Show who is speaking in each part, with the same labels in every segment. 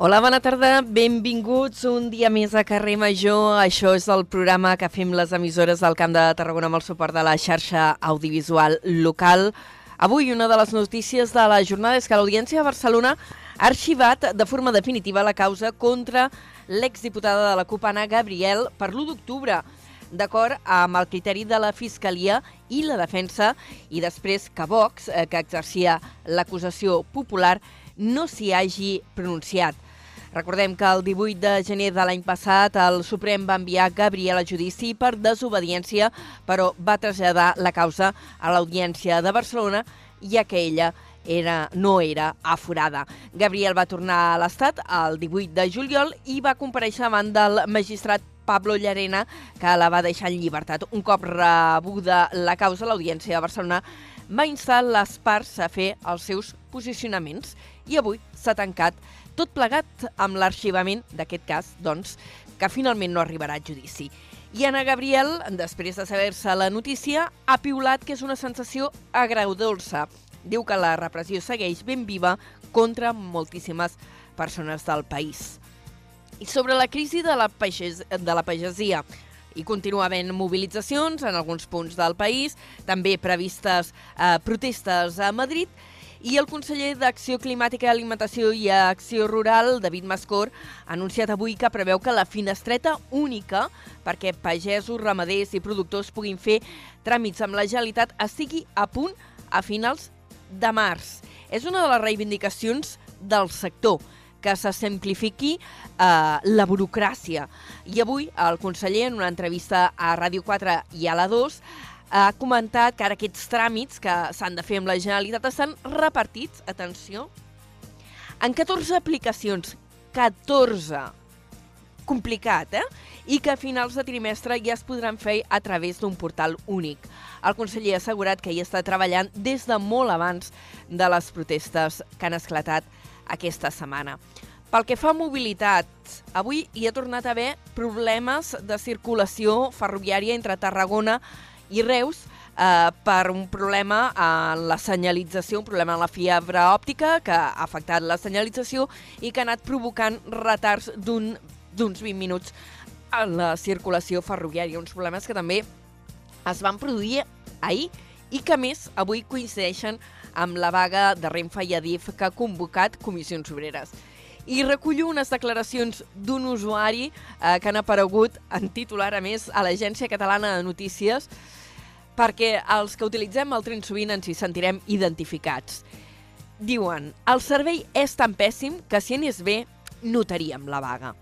Speaker 1: Hola, bona tarda, benvinguts un dia més a Carrer Major. Això és el programa que fem les emissores del Camp de Tarragona amb el suport de la xarxa audiovisual local. Avui una de les notícies de la jornada és que l'Audiència de Barcelona ha arxivat de forma definitiva la causa contra l'exdiputada de la CUP, Anna Gabriel, per l'1 d'octubre d'acord amb el criteri de la Fiscalia i la defensa, i després que Vox, eh, que exercia l'acusació popular, no s'hi hagi pronunciat. Recordem que el 18 de gener de l'any passat el Suprem va enviar Gabriel a judici per desobediència, però va traslladar la causa a l'Audiència de Barcelona, ja que ella era, no era aforada. Gabriel va tornar a l'Estat el 18 de juliol i va compareixer davant del magistrat Pablo Llarena, que la va deixar en llibertat. Un cop rebuda la causa, l'Audiència de Barcelona va instar les parts a fer els seus posicionaments i avui s'ha tancat tot plegat amb l'arxivament d'aquest cas, doncs, que finalment no arribarà a judici. I Anna Gabriel, després de saber-se la notícia, ha piulat que és una sensació agradolça. Diu que la repressió segueix ben viva contra moltíssimes persones del país. I sobre la crisi de la, pages, de la pagesia, hi continua havent mobilitzacions en alguns punts del país, també previstes eh, protestes a Madrid, i el conseller d'Acció Climàtica, Alimentació i Acció Rural, David Mascor, ha anunciat avui que preveu que la finestreta única perquè pagesos, ramaders i productors puguin fer tràmits amb la Generalitat estigui a punt a finals de març. És una de les reivindicacions del sector que se simplifiqui eh, la burocràcia. I avui el conseller, en una entrevista a Ràdio 4 i a la 2, ha comentat que ara aquests tràmits que s'han de fer amb la Generalitat estan repartits, atenció, en 14 aplicacions. 14! Complicat, eh? I que a finals de trimestre ja es podran fer a través d'un portal únic. El conseller ha assegurat que hi està treballant des de molt abans de les protestes que han esclatat aquesta setmana. Pel que fa a mobilitat, avui hi ha tornat a haver problemes de circulació ferroviària entre Tarragona i Reus eh, per un problema en la senyalització, un problema en la fibra òptica que ha afectat la senyalització i que ha anat provocant retards d'uns un, 20 minuts en la circulació ferroviària. Uns problemes que també es van produir ahir i que, més, avui coincideixen amb la vaga de Renfe i Adif que ha convocat Comissions Obreres. I recullo unes declaracions d'un usuari eh, que han aparegut en titular, a més, a l'Agència Catalana de Notícies, perquè els que utilitzem el tren sovint ens hi sentirem identificats. Diuen, el servei és tan pèssim que si anés bé notaríem la vaga.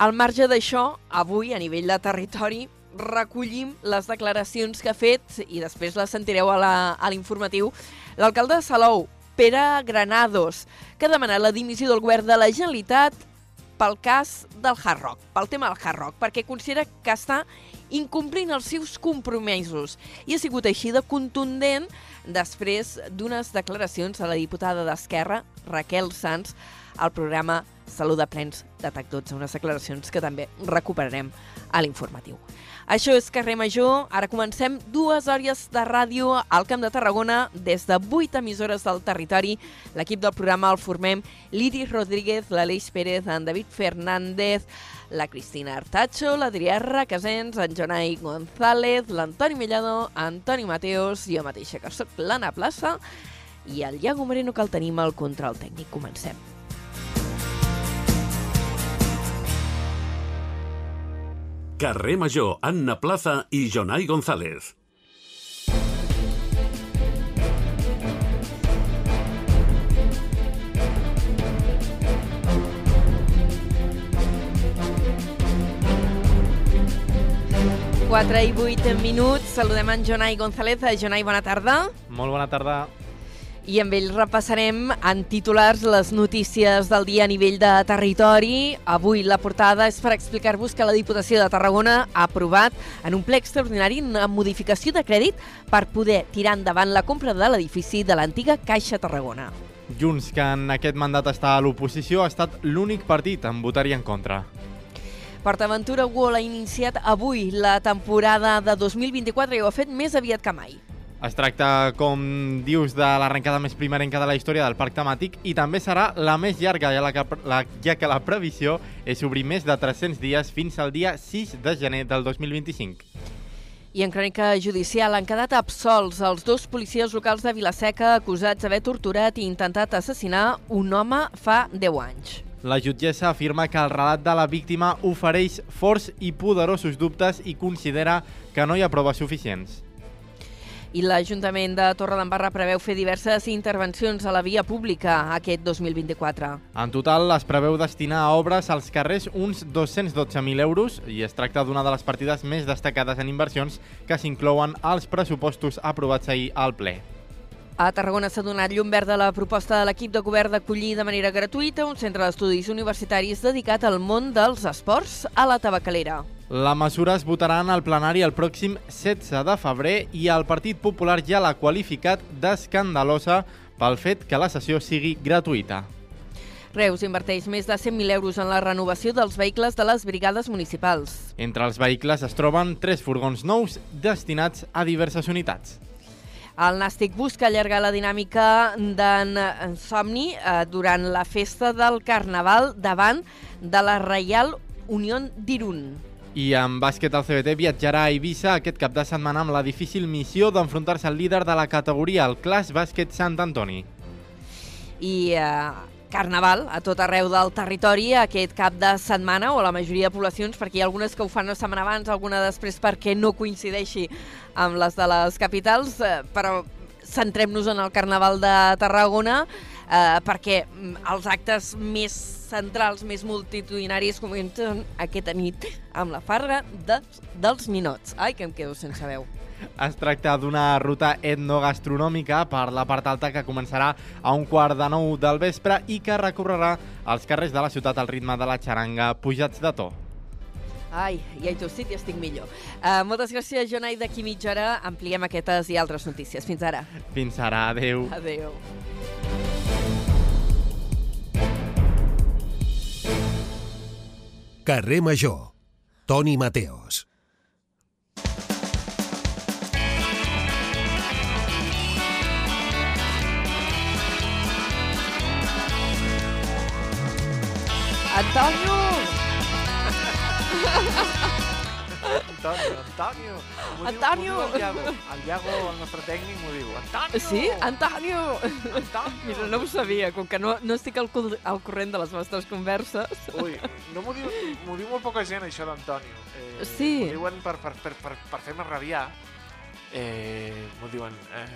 Speaker 1: Al marge d'això, avui, a nivell de territori, recollim les declaracions que ha fet, i després les sentireu a l'informatiu, l'alcalde de Salou, Pere Granados, que ha demanat la dimissió del govern de la Generalitat pel cas del Hard Rock, pel tema del Hard Rock, perquè considera que està incomplint els seus compromisos. I ha sigut així de contundent després d'unes declaracions a la diputada d'Esquerra, Raquel Sanz, al programa Salut de Plens de TAC12, unes declaracions que també recuperarem a l'informatiu. Això és Carrer Major. Ara comencem dues hores de ràdio al Camp de Tarragona des de vuit emissores del territori. L'equip del programa el formem l'Iris Rodríguez, l'Aleix Pérez, en David Fernández, la Cristina Artacho, l'Adrià Requesens, en Jonai González, l'Antoni Mellado, Antoni Mateos, jo mateixa que sóc l'Anna Plaça i el Iago Moreno que el tenim al control tècnic. Comencem.
Speaker 2: Carrer Major, Anna Plaza i Jonai González.
Speaker 1: Quatre i vuit minuts. Saludem en Jonai González. Jonai, bona tarda.
Speaker 3: Molt bona tarda.
Speaker 1: I amb ell repassarem en titulars les notícies del dia a nivell de territori. Avui la portada és per explicar-vos que la Diputació de Tarragona ha aprovat en un ple extraordinari una modificació de crèdit per poder tirar endavant la compra de l'edifici de l'antiga Caixa Tarragona.
Speaker 3: Junts, que en aquest mandat està a l'oposició, ha estat l'únic partit en votar-hi en contra.
Speaker 1: PortAventura World ha iniciat avui la temporada de 2024 i ho ha fet més aviat que mai.
Speaker 3: Es tracta, com dius, de l'arrencada més primerenca de la història del parc temàtic i també serà la més llarga, ja, la que, la, ja que la previsió és obrir més de 300 dies fins al dia 6 de gener del 2025.
Speaker 1: I en crònica judicial han quedat absolts els dos policies locals de Vilaseca acusats d'haver torturat i intentat assassinar un home fa 10 anys.
Speaker 3: La jutgessa afirma que el relat de la víctima ofereix forts i poderosos dubtes i considera que no hi ha proves suficients
Speaker 1: i l'Ajuntament de Torredembarra preveu fer diverses intervencions a la via pública aquest 2024.
Speaker 3: En total es preveu destinar a obres als carrers uns 212.000 euros i es tracta d'una de les partides més destacades en inversions que s'inclouen als pressupostos aprovats ahir al ple.
Speaker 1: A Tarragona s'ha donat llum verd a la proposta de l'equip de govern d'acollir de manera gratuïta un centre d'estudis universitaris dedicat al món dels esports a la tabacalera.
Speaker 3: La mesura es votarà en el plenari el pròxim 16 de febrer i el Partit Popular ja l'ha qualificat d'escandalosa pel fet que la sessió sigui gratuïta.
Speaker 1: Reus inverteix més de 100.000 euros en la renovació dels vehicles de les brigades municipals.
Speaker 3: Entre els vehicles es troben tres furgons nous destinats a diverses unitats.
Speaker 1: El Nàstic busca allargar la dinàmica d'en Somni eh, durant la festa del Carnaval davant de la Reial Unió d'Irun.
Speaker 3: I en bàsquet el CBT viatjarà a Eivissa aquest cap de setmana amb la difícil missió d'enfrontar-se al líder de la categoria, el Clas Bàsquet Sant Antoni.
Speaker 1: I eh, Carnaval a tot arreu del territori aquest cap de setmana, o la majoria de poblacions, perquè hi ha algunes que ho fan una setmana abans, alguna després perquè no coincideixi amb les de les capitals, eh, però centrem-nos en el Carnaval de Tarragona, eh, perquè mm, els actes més centrals, més multitudinaris comencen aquesta nit amb la farra de, dels ninots. Ai, que em quedo sense veu.
Speaker 3: Es tracta d'una ruta etnogastronòmica per la part alta que començarà a un quart de nou del vespre i que recorrerà els carrers de la ciutat al ritme de la xaranga pujats de to.
Speaker 1: Ai, ja he tossit i estic millor. Uh, moltes gràcies, Jonai. D'aquí mitja hora ampliem aquestes i altres notícies. Fins ara.
Speaker 3: Fins ara. Adéu.
Speaker 1: Adéu.
Speaker 4: Carrer Major. Toni Mateos.
Speaker 1: Antonio!
Speaker 5: Antonio, Antonio.
Speaker 1: Antonio.
Speaker 5: Diu, diu el Iago. El Iago, el nostre tècnic, m'ho diu. Antonio!
Speaker 1: Sí, Antonio!
Speaker 5: Antonio!
Speaker 1: Mira, no ho sabia, com que no, no estic al, al corrent de les vostres converses.
Speaker 5: Ui, no m'ho diu, diu molt poca gent, això d'Antonio. Eh,
Speaker 1: Sí.
Speaker 5: M'ho diuen per, per, per, per, per fer-me rabiar. Eh, m'ho diuen, eh,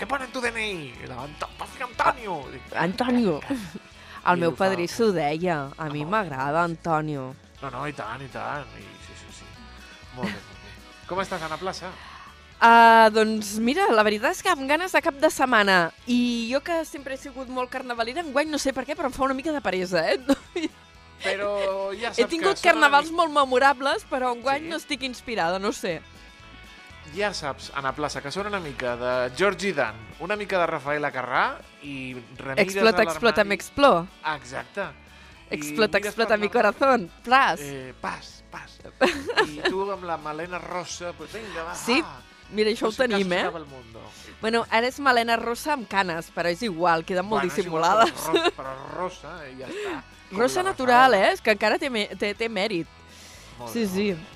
Speaker 5: què pone en tu DNI? Antonio! Dic,
Speaker 1: Antonio. El
Speaker 5: I
Speaker 1: meu
Speaker 5: ho
Speaker 1: padrí s'ho deia. A mi m'agrada, Antonio.
Speaker 5: No, no, i tant, i tant. I, sí, sí, sí. Molt bé, molt bé. Com estàs, Anna Plaça?
Speaker 1: Uh, doncs mira, la veritat és que amb ganes de cap de setmana. I jo que sempre he sigut molt carnavalera, enguany no sé per què, però em fa una mica de peresa, eh?
Speaker 5: Però ja saps
Speaker 1: He tingut
Speaker 5: que
Speaker 1: carnavals molt memorables, però enguany
Speaker 5: Sí?
Speaker 1: no estic inspirada, no sé.
Speaker 5: Ja saps, Anna Plaça, que sona una mica de Georgie Dan, una mica de Rafaela Carrà i remires
Speaker 1: Explota,
Speaker 5: a
Speaker 1: explota, m'expló.
Speaker 5: Exacte.
Speaker 1: Explota, explota mi
Speaker 5: la-
Speaker 1: corazón. Plas.
Speaker 5: Eh, pas, pas. I tu amb la melena rossa, pues vinga, va.
Speaker 1: Sí. Mira, això ho
Speaker 5: si acaso
Speaker 1: tenim, eh? Bueno, ara és melena rossa amb canes, però és igual, queden molt
Speaker 5: Bueno, igual,
Speaker 1: dissimulades.
Speaker 5: Però, ro- però rosa, i ja està. La
Speaker 1: natural, eh? És que encara té, té, té mèrit.
Speaker 5: Molt
Speaker 1: Sí,
Speaker 5: bé,
Speaker 1: sí.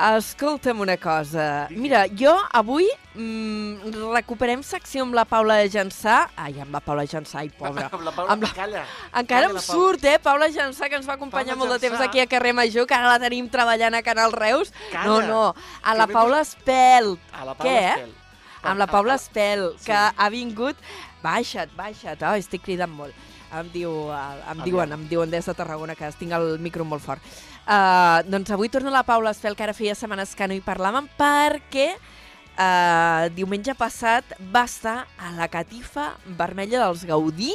Speaker 1: Escolta'm una cosa. Mira, jo avui mm, recuperem secció amb la Paula Jansà. Ai, amb la Paula Jansà, ai, pobra.
Speaker 5: Amb la Paula,
Speaker 1: Amb la-
Speaker 5: calla.
Speaker 1: Encara
Speaker 5: Calla,
Speaker 1: em surt, eh? Paula Jansà, que ens va acompanyar
Speaker 5: Paula
Speaker 1: molt de temps
Speaker 5: Jansà.
Speaker 1: aquí a Carrer Major, que ara la tenim treballant a Canal Reus.
Speaker 5: Calla,
Speaker 1: no, no, a
Speaker 5: que
Speaker 1: la
Speaker 5: m'he
Speaker 1: Paula Espelt.
Speaker 5: A la Paula
Speaker 1: Què?
Speaker 5: Estel.
Speaker 1: Amb la Paula Espel,
Speaker 5: Sí.
Speaker 1: que ha vingut... Baixa't, baixa't, oh, estic cridant molt. Em, diu, eh, em diuen, em diuen des de Tarragona, que tinc el micro molt fort. Uh, doncs avui torna la Paula Espel, que ara feia setmanes que no hi parlàvem, perquè eh, diumenge passat va estar a la catifa vermella dels Gaudí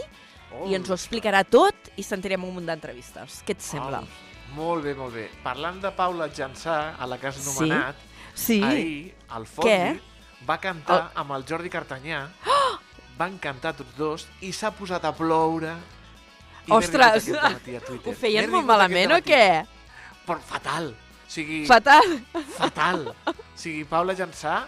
Speaker 5: Oh,
Speaker 1: i ens ho explicarà tot i sentirem un munt d'entrevistes. Què et sembla?
Speaker 5: Oh, molt bé, molt bé. Parlant de Paula Jansà, a la que has
Speaker 1: Sí?
Speaker 5: anomenat,
Speaker 1: Sí?
Speaker 5: ahir el
Speaker 1: Què?
Speaker 5: va cantar amb el Jordi Cartanyà, van cantar tots dos i s'ha posat a ploure. I
Speaker 1: Ostres! Ho feien molt malament o què?
Speaker 5: Però fatal. O sigui,
Speaker 1: Fatal.
Speaker 5: fatal. O sigui, Paula Jansà,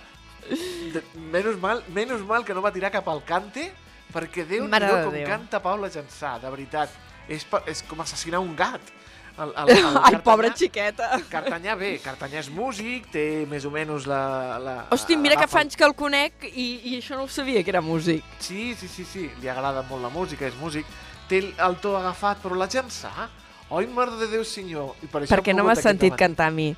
Speaker 5: de, menys, mal, menys mal que no va tirar cap al cante, perquè Déu
Speaker 1: de
Speaker 5: com
Speaker 1: Déu.
Speaker 5: canta Paula Jansà, de veritat. És, és com assassinar un gat. El, el, el
Speaker 1: Ai,
Speaker 5: Cartanyà-
Speaker 1: pobra xiqueta.
Speaker 5: Cartanyà bé, Cartanyà és músic, té més o menys la... la
Speaker 1: Hosti, mira que
Speaker 5: agafa-
Speaker 1: fa anys que el conec i, i això no ho sabia, que era músic.
Speaker 5: Sí, sí, sí, sí, li agrada molt la música, és músic. Té el to agafat, però la Jansà... Oi, mare de Déu, senyor. I per això
Speaker 1: Perquè no m'has sentit
Speaker 5: dematí.
Speaker 1: cantar a mi.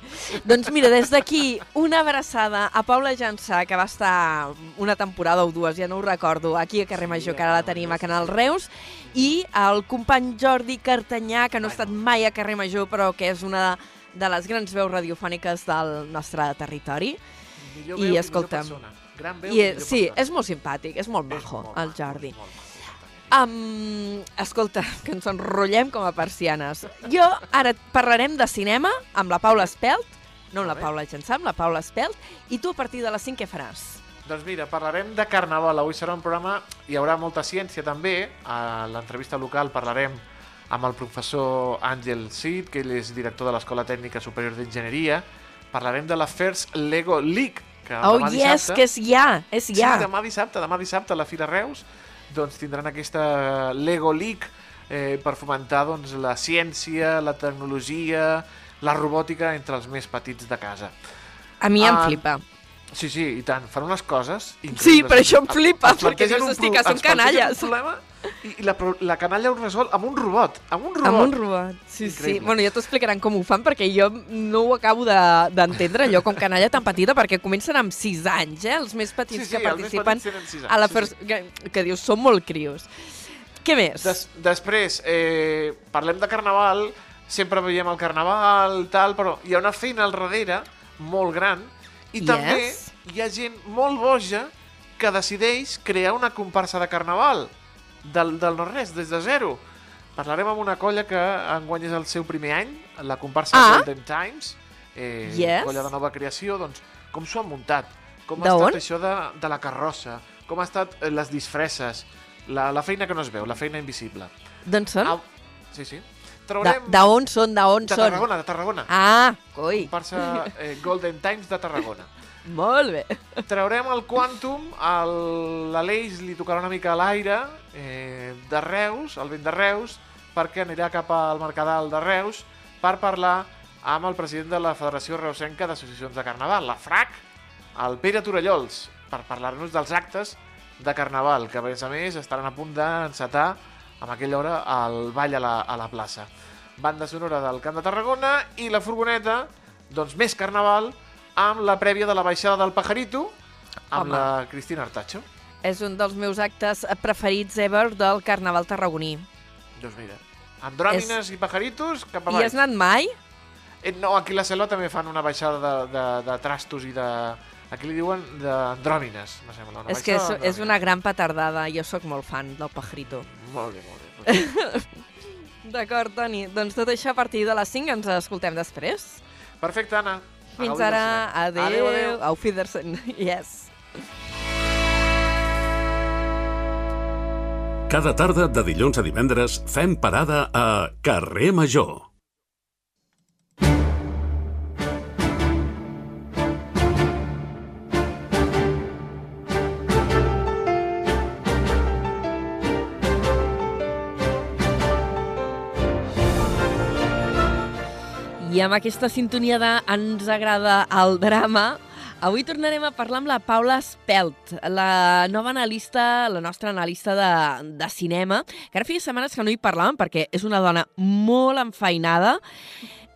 Speaker 1: Doncs mira, des d'aquí, una abraçada a Paula Jansà, que va estar una temporada o dues, ja no ho recordo, aquí a Carrer
Speaker 5: Sí,
Speaker 1: Major, que ara la tenim a Canal. Reus, i el company Jordi Cartanyà, que no ha estat mai a Carrer Major, però que és una de les grans veus radiofòniques del nostre territori.
Speaker 5: Millor
Speaker 1: I
Speaker 5: veu i
Speaker 1: escolta'm,
Speaker 5: persona. Gran veu
Speaker 1: I,
Speaker 5: i
Speaker 1: sí,
Speaker 5: persona.
Speaker 1: és molt simpàtic, és molt majo,
Speaker 5: molt
Speaker 1: el Jordi.
Speaker 5: és molt maco, Cartanyà.
Speaker 1: Um, escolta, que ens enrotllem com a persianes. Jo ara parlarem de cinema amb la Paula Espelt, no amb la. Paula Jansà, amb la Paula Espelt, i tu a partir de les 5 què faràs?
Speaker 5: Doncs mira, parlarem de Carnaval. Avui serà un programa... Hi haurà molta ciència també. A l'entrevista local parlarem amb el professor Àngel Cid, que ell és director de l'Escola Tècnica Superior d'Enginyeria. Parlarem de la First Lego League, que
Speaker 1: Oh,
Speaker 5: demà
Speaker 1: yes,
Speaker 5: dissabte...
Speaker 1: que és ja, és ja.
Speaker 5: Sí, demà dissabte, demà dissabte a la Fira Reus doncs tindran aquesta Lego League eh, per fomentar doncs, la ciència, la tecnologia, la robòtica entre els més petits de casa.
Speaker 1: A mi em
Speaker 5: Ah,
Speaker 1: flipa.
Speaker 5: Sí, sí, i tant. Fan unes coses increïbles.
Speaker 1: Sí, per això em flipa, perquè dius, hosti,
Speaker 5: pro-
Speaker 1: que són canalles.
Speaker 5: un problema i, i la, la canalla ho resol amb un robot. Amb un robot.
Speaker 1: Amb un robot. Sí, sí.
Speaker 5: Increïble.
Speaker 1: Bueno, ja t'explicaran com ho fan, perquè jo no ho acabo de- d'entendre, allò com canalla tan petita, perquè comencen amb 6 anys, eh? Els més petits
Speaker 5: Sí, sí,
Speaker 1: que
Speaker 5: els més
Speaker 1: participen
Speaker 5: petits tenen sis anys,
Speaker 1: a la
Speaker 5: sí,
Speaker 1: first...
Speaker 5: sí.
Speaker 1: Que, que dius, són molt crios. Què més?
Speaker 5: Des, després, eh, parlem de carnaval, sempre veiem el carnaval, tal, però hi ha una feina al darrere molt gran i
Speaker 1: Yes.
Speaker 5: també hi ha gent molt boja que decideix crear una comparsa de carnaval del, del no-res, des de zero. Parlarem amb una colla que enguany és el seu primer any, la comparsa
Speaker 1: Ah.
Speaker 5: Golden Times, eh,
Speaker 1: Yes.
Speaker 5: colla de nova creació, doncs com s'ho han muntat, com ha estat això de, de la carrossa, com ha estat eh, les disfresses, la, la feina que no es veu, la feina invisible.
Speaker 1: D'on són?
Speaker 5: Au. Sí, sí.
Speaker 1: De-
Speaker 5: Traurem...
Speaker 1: D'on són? D'on
Speaker 5: de
Speaker 1: són?
Speaker 5: Tarragona, de Tarragona.
Speaker 1: Ah, coi,
Speaker 5: Comparsa eh, Golden Times de Tarragona.
Speaker 1: molt bé.
Speaker 5: Traurem el Quantum, l'Aleix li tocarà una mica l'aire eh, de Reus, el vent de Reus, perquè anirà cap al Mercadal de Reus per parlar amb el president de la Federació Reusenca d'Associacions de Carnaval, la FRAC, el Pere Torellols, per parlar-nos dels actes de Carnaval, que a més a més estaran a punt d'encetar amb aquella hora el ball a la, a la plaça. Banda sonora del Camp de Tarragona i la furgoneta, doncs més Carnaval, amb la prèvia de la baixada del Pajarito, amb
Speaker 1: Home.
Speaker 5: la Cristina Artacho.
Speaker 1: És un dels meus actes preferits ever del Carnaval tarragoní.
Speaker 5: Doncs mira, andròmines i pajaritos cap
Speaker 1: I
Speaker 5: avall.
Speaker 1: has anat mai?
Speaker 5: Eh, no, aquí a la Selva també fan una baixada de, de, de trastos i de... Aquí li diuen d'andròmines, me sembla. Una
Speaker 1: és que és, és una gran petardada. Jo sóc molt fan del pajarito.
Speaker 5: Molt bé, molt bé.
Speaker 1: D'acord, Toni. Doncs tot això a partir de les 5 ens escoltem després.
Speaker 5: Perfecte, Anna. A
Speaker 1: Fins ara. Adéu.
Speaker 5: Adéu, adéu.
Speaker 1: Auf Wiedersehen. Yes.
Speaker 2: Cada tarda de dilluns a divendres fem parada a Carrer Major.
Speaker 1: Amb aquesta sintonia de Ens agrada el drama, avui tornarem a parlar amb la Paula Spelt, la nova analista, la nostra analista de, de cinema, que ara feia setmanes que no hi parlàvem perquè és una dona molt enfeinada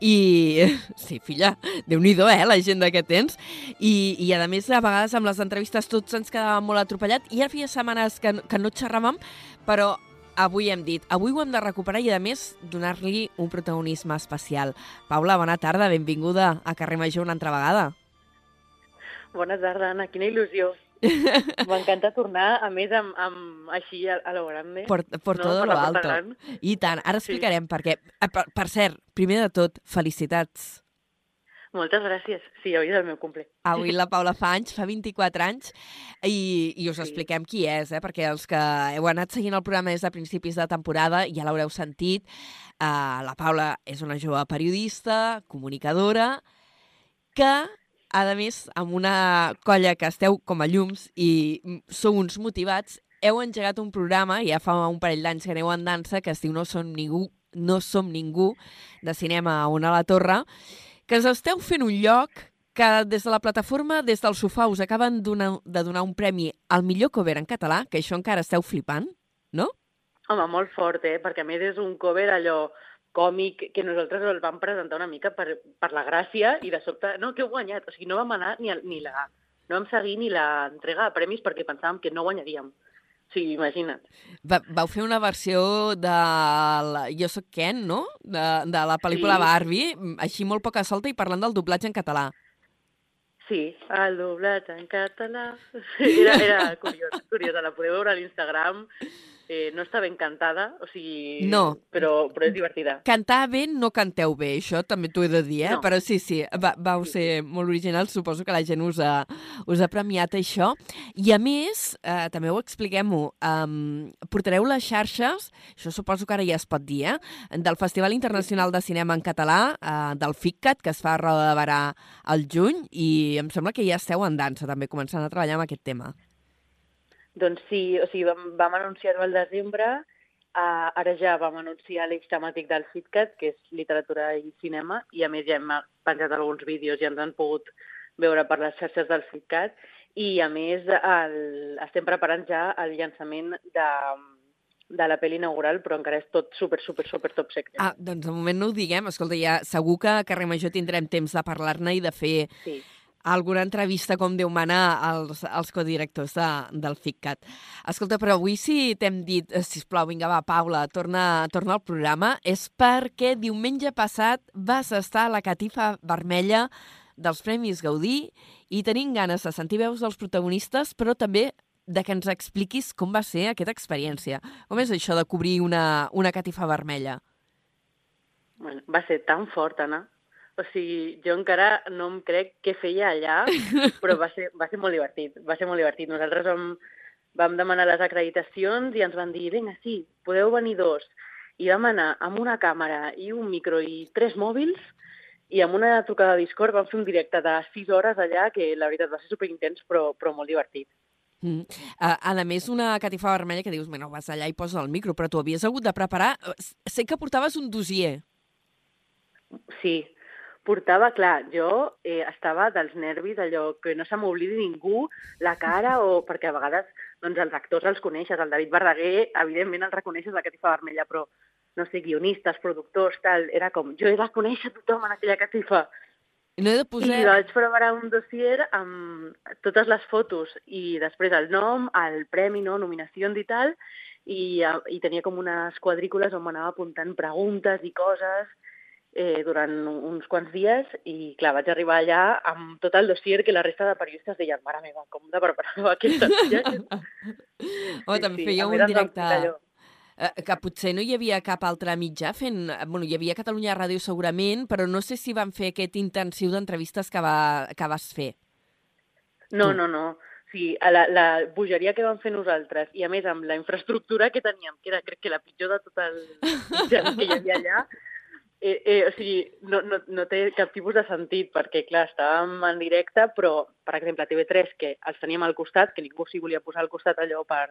Speaker 1: i... Sí, filla, déu nhi eh, la gent que tens. I, I, a més, a vegades amb les entrevistes tots ens quedàvem molt atropellat i ara feia setmanes que, que no xerràvem, però avui hem dit, avui ho hem de recuperar i, a més, donar-li un protagonisme especial. Paula, bona tarda, benvinguda a Carrer Major una altra vegada.
Speaker 6: Bona tarda, Anna. Quina il·lusió. M'encanta tornar, a més, amb, amb així a, a lo grande.
Speaker 1: Por, por
Speaker 6: No,
Speaker 1: todo
Speaker 6: per
Speaker 1: lo alto.
Speaker 6: gran.
Speaker 1: I tant, ara
Speaker 6: Sí.
Speaker 1: explicarem per què. Eh, Per, per cert, primer de tot, felicitats.
Speaker 6: Moltes gràcies. Sí, avui és el meu cumple.
Speaker 1: Avui la Paula fa anys, fa 24 anys, i, i us
Speaker 6: Sí.
Speaker 1: expliquem qui és, eh? perquè els que heu anat seguint el programa des de principis de temporada ja l'haureu sentit. Uh, la Paula és una jove periodista, comunicadora, que, a més, amb una colla que esteu com a llums i sou uns motivats, heu engegat un programa, ja fa un parell d'anys que aneu en dansa, que es diu No som ningú, no som ningú, de cinema a una a la torre, que us esteu fent un lloc que des de la plataforma, des del sofà, us acaben donar, de donar un premi al millor cover en català, que això encara esteu flipant, no?
Speaker 6: Home, molt fort, eh? Perquè a més és un cover allò còmic que nosaltres el vam presentar una mica per, per la gràcia i de sobte, no, que heu guanyat. O sigui, no vam anar ni, a, ni la... No vam seguir ni l'entrega de premis perquè pensàvem que no guanyaríem. Sigui, imagina't.
Speaker 1: Va, vau fer una versió de la Jo soc Ken, no? De, de la pel·lícula
Speaker 6: Sí.
Speaker 1: Barbie, així molt poca solta i parlant del doblatge en català.
Speaker 6: Sí, el doblat en català. Era, era curiosa, curiosa. La podeu veure a l'Instagram. No està ben cantada, o sigui...
Speaker 1: No.
Speaker 6: Però, però és divertida.
Speaker 1: Cantar bé no canteu bé, això també t'ho he de dir, eh?
Speaker 6: No.
Speaker 1: Però sí, sí, va, vau
Speaker 6: Sí,
Speaker 1: ser molt originals, suposo que la gent us ha, us ha premiat això. I a més, eh, també ho expliquem-ho, um, portareu les xarxes, això suposo que ara ja es pot dir, eh? del Festival Internacional de Cinema en Català, eh, del FICCAT, que es fa a Roda de Barà al juny, i em sembla que ja esteu en dansa també, començant a treballar amb aquest tema.
Speaker 6: Doncs sí, o sigui, vam, vam anunciar-ho al desembre, uh, ara ja vam anunciar l'eix temàtic del FitCat, que és literatura i cinema, i a més ja hem penjat alguns vídeos i ens han pogut veure per les xarxes del FitCat, i a més el, estem preparant ja el llançament de, de la pel·li inaugural, però encara és tot super, super, super top secret.
Speaker 1: Ah, doncs de moment no ho diguem. Escolta, ja segur que a Carrer Major tindrem temps de parlar-ne i de fer
Speaker 6: Sí.
Speaker 1: Alguna entrevista, com Déu mana, als, als codirectors de, del FICCAT. Escolta, però avui si t'hem dit, eh, sisplau, vinga, va, Paula, torna, torna al programa, és perquè diumenge passat vas estar a la catifa vermella dels Premis Gaudí i tenim ganes de sentir veus dels protagonistes, però també de que ens expliquis com va ser aquesta experiència. Com és això de cobrir una, una catifa vermella?
Speaker 6: Bueno, va ser tan fort, Anna. O sigui, jo encara no em crec què feia allà, però va ser, va ser molt divertit. Va ser molt divertit. Nosaltres vam, vam demanar les acreditacions i ens van dir, vinga, sí, podeu venir dos. I vam anar amb una càmera i un micro i tres mòbils i amb una trucada de Discord vam fer un directe de 6 hores allà, que la veritat va ser superintens, però, però molt divertit.
Speaker 1: Mm. Uh, a més, una catifa vermella que dius, bueno, vas allà i poses el micro, però tu havies hagut de preparar... eh, Sé que portaves un dossier.
Speaker 6: Sí, portava, clar, jo eh, estava dels nervis, allò que no se m'oblidi ningú la cara, o perquè a vegades doncs, els actors els coneixes, el David Verdaguer, evidentment el reconeixes la catifa vermella, però no sé, guionistes, productors, tal, era com, jo he de conèixer tothom en aquella catifa.
Speaker 1: No he de
Speaker 6: I
Speaker 1: posar...
Speaker 6: vaig preparar un dossier amb totes les fotos i després el nom, el premi, no, nominacions i tal, i, eh, i tenia com unes quadrícules on m'anava apuntant preguntes i coses eh, durant uns quants dies i, clar, vaig arribar allà amb tot el dossier que la resta de periodistes deien, mare meva, com de preparar aquesta tia?
Speaker 1: Oh, també feia
Speaker 6: a
Speaker 1: un directe... Eh, que potser no hi havia cap altre mitjà fent... Bueno, hi havia Catalunya Ràdio segurament, però no sé si van fer aquest intensiu d'entrevistes que, va, que vas fer.
Speaker 6: No,
Speaker 1: Tu.
Speaker 6: no, no. Sí, a la, la bogeria que vam fer nosaltres i a més amb la infraestructura que teníem, que era crec que la pitjor de tot el mitjà que hi havia allà, eh, eh, o sigui, no, no, no té cap tipus de sentit perquè, clar, estàvem en directe, però, per exemple, a TV3, que els teníem al costat, que ningú s'hi volia posar al costat allò per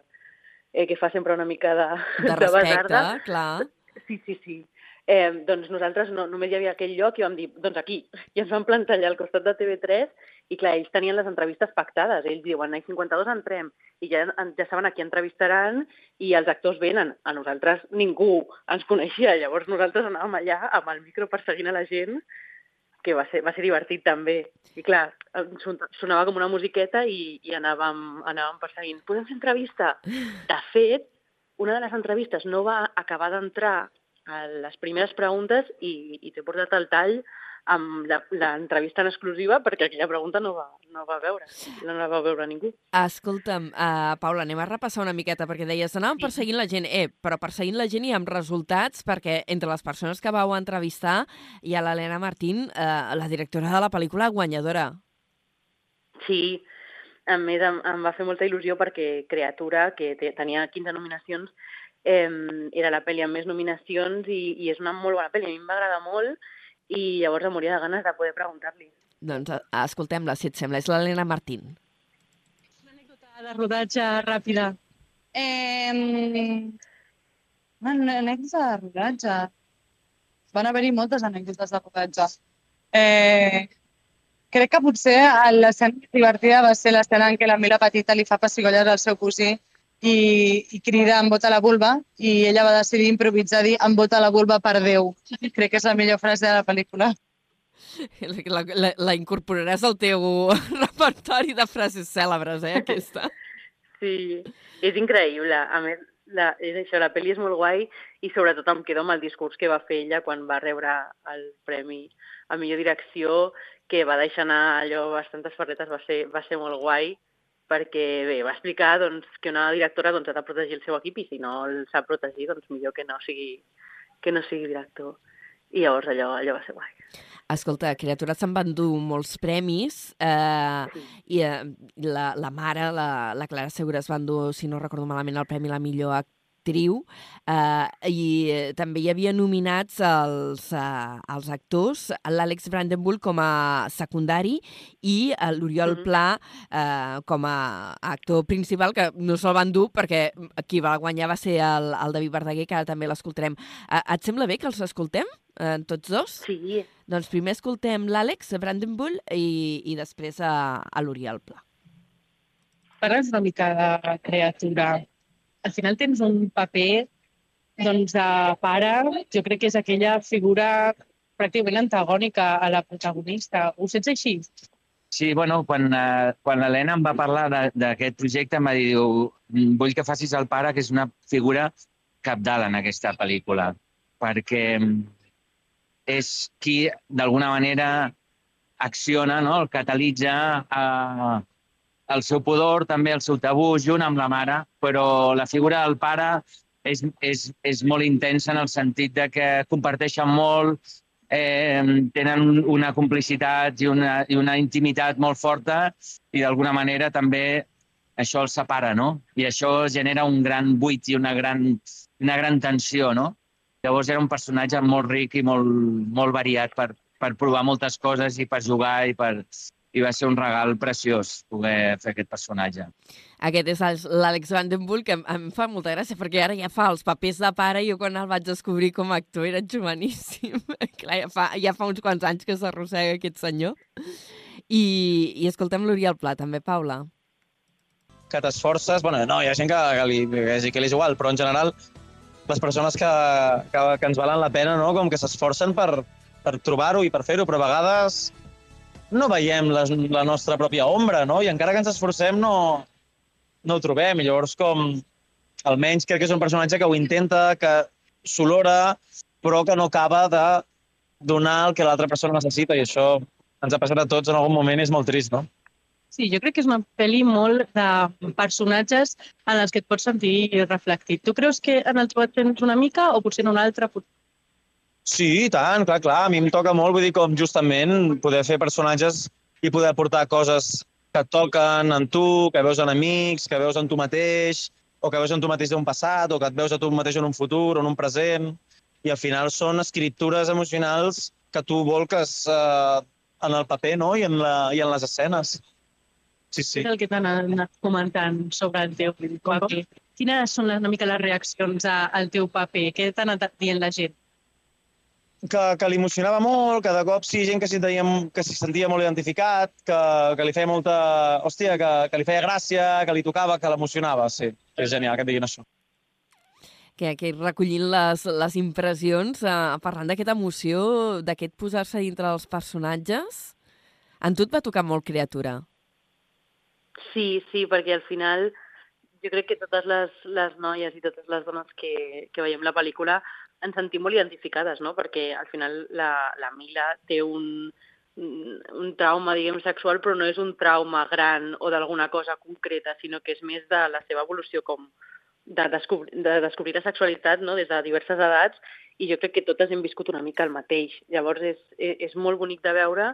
Speaker 6: eh, que fa sempre una mica de,
Speaker 1: De respecte,
Speaker 6: basarda.
Speaker 1: clar.
Speaker 6: Sí, sí, sí. Eh, doncs nosaltres no, només hi havia aquell lloc i vam dir, doncs aquí. I ens vam plantar allà al costat de TV3 i clar, ells tenien les entrevistes pactades. Ells diuen, a 52 entrem i ja, ja saben a qui entrevistaran i els actors venen. A nosaltres ningú ens coneixia. Llavors nosaltres anàvem allà amb el micro perseguint a la gent que va ser, va ser divertit també. I clar, son- sonava com una musiqueta i, i anàvem, anàvem perseguint. Podem fer entrevista? De fet, una de les entrevistes no va acabar d'entrar a les primeres preguntes i, i t'he portat el tall amb la- l'entrevista en exclusiva perquè aquella pregunta no va, no va veure, no la va veure ningú.
Speaker 1: Escolta'm, uh, Paula, anem a repassar una miqueta, perquè deies, anàvem perseguint la gent. Eh, però perseguint la gent i amb resultats, perquè entre les persones que vau entrevistar hi ha l'Helena Martín, uh, la directora de la pel·lícula guanyadora.
Speaker 6: Sí, a més em, em va fer molta il·lusió perquè Creatura, que te, tenia 15 nominacions, eh, era la pel·li amb més nominacions i, i és una molt bona pel·li. A mi em va agradar molt i llavors em moria de ganes de poder preguntar-li.
Speaker 1: Doncs uh, escoltem-la, si et sembla. És l'Helena Martín.
Speaker 7: de rodatge ràpida. Eh, una anècdota de rodatge. Van haver-hi moltes anècdotes de rodatge. Eh, crec que potser l'escena divertida va ser l'escena en què la Mila Petita li fa pessigolles al seu cosí i, i crida em bota la vulva i ella va decidir improvisar dir em bota la vulva per Déu. Crec que és la millor frase de la pel·lícula.
Speaker 1: La, la, la incorporaràs al teu repertori de frases cèlebres, eh, aquesta.
Speaker 6: Sí, és increïble. A més, la, és això, la pel·li és molt guai i sobretot em quedo amb el discurs que va fer ella quan va rebre el premi a millor direcció, que va deixar anar allò bastantes ferretes, va ser, va ser molt guai perquè bé, va explicar doncs, que una directora doncs, ha de protegir el seu equip i si no el sap protegir, doncs millor que no sigui, que no sigui director. I llavors allò, allò va ser guai.
Speaker 1: Escolta, Criatures se'n van dur molts premis eh,
Speaker 6: Sí.
Speaker 1: i eh, la, la mare, la, la Clara Segura, es van dur, si no recordo malament, el Premi la millor actriu eh, i eh, també hi havia nominats els, eh, els actors, l'Àlex Brandenburg com a secundari i eh, l'Oriol
Speaker 6: Mhm.
Speaker 1: Pla eh, com a actor principal, que no se'l van dur perquè qui va guanyar va ser el, el David Verdaguer, que ara també l'escoltarem. Eh, et sembla bé que els escoltem, eh, tots dos?
Speaker 6: Sí,
Speaker 1: Doncs primer escoltem l'Àlex Brandenburg i, i després a, a l'Oriol Pla.
Speaker 7: Parles una mica de criatura. Al final tens un paper doncs, de pare, jo crec que és aquella figura pràcticament antagònica a la protagonista. Ho sents així?
Speaker 8: Sí, bueno, quan, eh, quan l'Helena em va parlar d'aquest projecte em va dir, diu, vull que facis el pare, que és una figura capdalt en aquesta pel·lícula, perquè mm, és qui, d'alguna manera, acciona, no? el catalitza eh, el seu pudor, també el seu tabú, junt amb la mare, però la figura del pare és, és, és molt intensa en el sentit de que comparteixen molt, eh, tenen una complicitat i una, i una intimitat molt forta i d'alguna manera també això els separa, no? I això genera un gran buit i una gran, una gran tensió, no? Llavors era un personatge molt ric i molt, molt variat per, per provar moltes coses i per jugar i per, i va ser un regal preciós poder fer aquest personatge.
Speaker 1: Aquest és el- l'Àlex Vandenburg, que em, em fa molta gràcia, perquè ara ja fa els papers de pare i jo quan el vaig descobrir com a actor era joveníssim. Clar, ja fa, ja fa uns quants anys que s'arrossega aquest senyor. I, i escoltem l'Oriol Pla, també, Paula.
Speaker 9: que t'esforces, bueno, no, hi ha gent que, que, li, que, que li és igual, però en general les persones que, que, que ens valen la pena, no? com que s'esforcen per, per trobar-ho i per fer-ho, però a vegades no veiem les, la nostra pròpia ombra, no? I encara que ens esforcem no, no ho trobem. I llavors com, almenys crec que és un personatge que ho intenta, que s'olora, però que no acaba de donar el que l'altra persona necessita i això ens ha passat a tots en algun moment és molt trist, no?
Speaker 7: Sí, jo crec que és una pel·li molt de personatges en els que et pots sentir reflectit. Tu creus que en el teu et tens una mica o potser en un altre?
Speaker 9: Sí, i tant, clar, clar. A mi em toca molt, vull dir, com justament poder fer personatges i poder aportar coses que et toquen en tu, que veus en amics, que veus en tu mateix, o que veus en tu mateix d'un passat, o que et veus a tu mateix en un futur o en un present. I al final són escriptures emocionals que tu volques eh, en el paper no? I, en la, i en les escenes. Sí, sí.
Speaker 7: És el que t'han anat comentant sobre el teu paper. Quines són les, una mica les reaccions a, al teu paper? Què t'ha anat dient la gent?
Speaker 9: Que, que l'emocionava molt, que de cop sí, gent que s'hi sentia, que s'hi sentia molt identificat, que, que li feia molta... Hòstia, que, que li feia gràcia, que li tocava, que l'emocionava, sí. És genial que et diguin això.
Speaker 1: Que, que recollint les, les impressions, eh, parlant d'aquesta emoció, d'aquest posar-se dintre dels personatges, en tu et va tocar molt criatura.
Speaker 6: Sí, sí, perquè al final jo crec que totes les, les noies i totes les dones que, que veiem la pel·lícula ens sentim molt identificades, no? Perquè al final la, la Mila té un, un trauma, diguem, sexual, però no és un trauma gran o d'alguna cosa concreta, sinó que és més de la seva evolució com de, descobrir, de descobrir la sexualitat no? des de diverses edats i jo crec que totes hem viscut una mica el mateix. Llavors és, és, és molt bonic de veure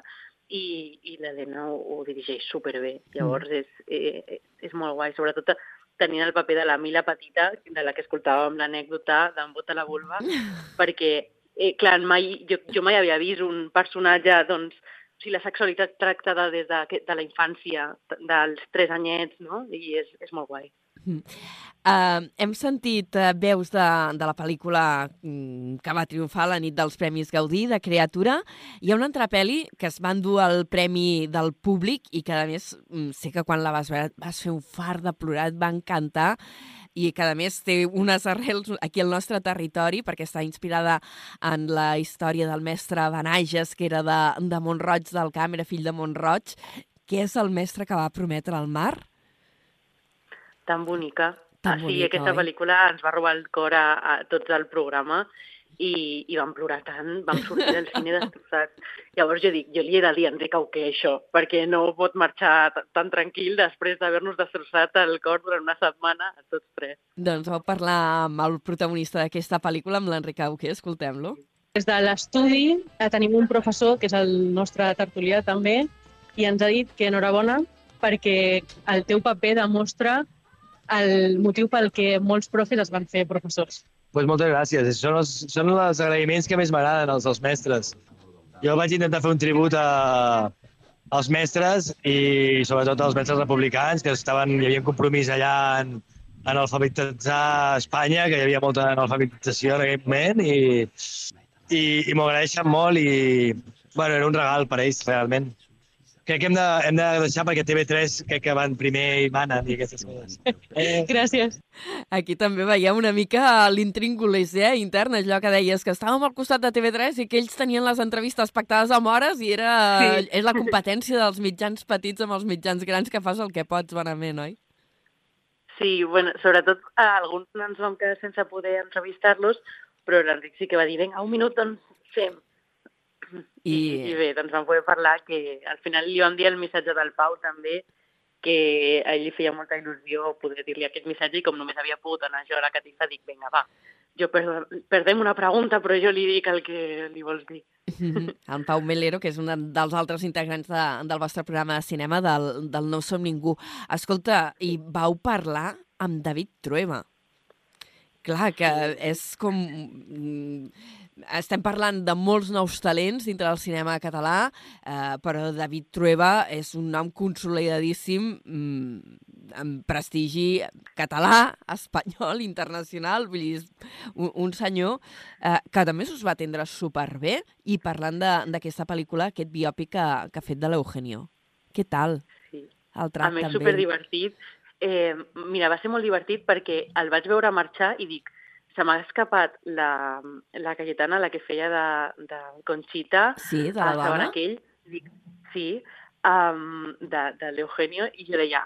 Speaker 6: i, i l'Helena ho, ho dirigeix superbé. Llavors mm. és, eh, és molt guai, sobretot tenint el paper de la Mila Petita, de la que escoltàvem l'anècdota d'en Bota la vulva, perquè, eh, clar, mai, jo, jo mai havia vist un personatge, doncs, o sigui, la sexualitat tractada des de, de la infància, dels tres anyets, no? I és, és molt guai.
Speaker 1: Uh, hem sentit uh, veus de, de la pel·lícula um, que va triomfar la nit dels Premis Gaudí, de Creatura. Hi ha una altra pel·li que es va endur el premi del públic i que, a més, um, sé que quan la vas veure vas fer un far de plorar, et va encantar i que, a més, té unes arrels aquí al nostre territori perquè està inspirada en la història del mestre Benages, que era de, de Montroig del Camp, era fill de Montroig, que és el mestre que va prometre al mar
Speaker 6: tan bonica.
Speaker 1: Tan
Speaker 6: ah, sí,
Speaker 1: bonica,
Speaker 6: aquesta
Speaker 1: oi?
Speaker 6: pel·lícula ens va robar el cor a, a tots el programa i, i vam plorar tant, vam sortir del cine destrossats. Llavors jo dic, jo li he de dir a Enric Auqué això, perquè no pot marxar tan tranquil després d'haver-nos destrossat el cor durant una setmana a tots tres.
Speaker 1: Doncs vau parlar amb el protagonista d'aquesta pel·lícula, amb l'Enric Auqué, escoltem-lo.
Speaker 7: Des de l'estudi eh, tenim un professor, que és el nostre tertulià també, i ens ha dit que enhorabona perquè el teu paper demostra el motiu pel que molts profes es van fer professors.
Speaker 10: pues moltes gràcies. Són els, són els agraïments que més m'agraden, els dels mestres. Jo vaig intentar fer un tribut a, als mestres i sobretot als mestres republicans, que estaven, hi havia un compromís allà en, en alfabetitzar Espanya, que hi havia molta analfabetització en aquell moment, i, i, i m'ho agraeixen molt i, bueno, era un regal per ells, realment. Crec que hem de, hem de deixar perquè TV3 crec que van primer i manen i aquestes coses.
Speaker 7: Eh. Gràcies.
Speaker 1: Aquí també veiem una mica l'intríngulis eh, intern, allò que deies, que estàvem al costat de TV3 i que ells tenien les entrevistes pactades amb hores i era,
Speaker 6: Sí.
Speaker 1: és la competència dels mitjans petits amb els mitjans grans que fas el que pots, bonament, oi?
Speaker 6: Sí, bueno, sobretot a alguns no ens vam quedar sense poder entrevistar-los, però l'Enric sí que va dir, vinga, un minut, doncs fem. I... I bé, doncs vam poder parlar que al final li vam dir el missatge del Pau també, que a ell li feia molta il·lusió poder dir-li aquest missatge i com només havia pogut anar jo a la catifa dic, vinga, va, jo per, perdem una pregunta però jo li dic el que li vols dir.
Speaker 1: En Pau Melero, que és un dels altres integrants de, del vostre programa de cinema, del, del No som ningú. Escolta, i vau parlar amb David Trueba. Clar, que és com... Estem parlant de molts nous talents dintre del cinema català, eh, però David Trueba és un nom consolidadíssim mm, amb prestigi català, espanyol, internacional, vull dir, un, un senyor eh, que també us va atendre superbé i parlant d'aquesta pel·lícula, aquest biòpic que, que ha fet de l'Eugenio. Què tal?
Speaker 6: Sí.
Speaker 1: El
Speaker 6: A més, superdivertit. Eh, mira, va ser molt divertit perquè el vaig veure marxar i dic, se m'ha escapat la, la Cayetana, la que feia de, de Conxita,
Speaker 1: Sí, de la dona?
Speaker 6: aquell, dic, sí, um, de, de l'Eugenio, i jo deia,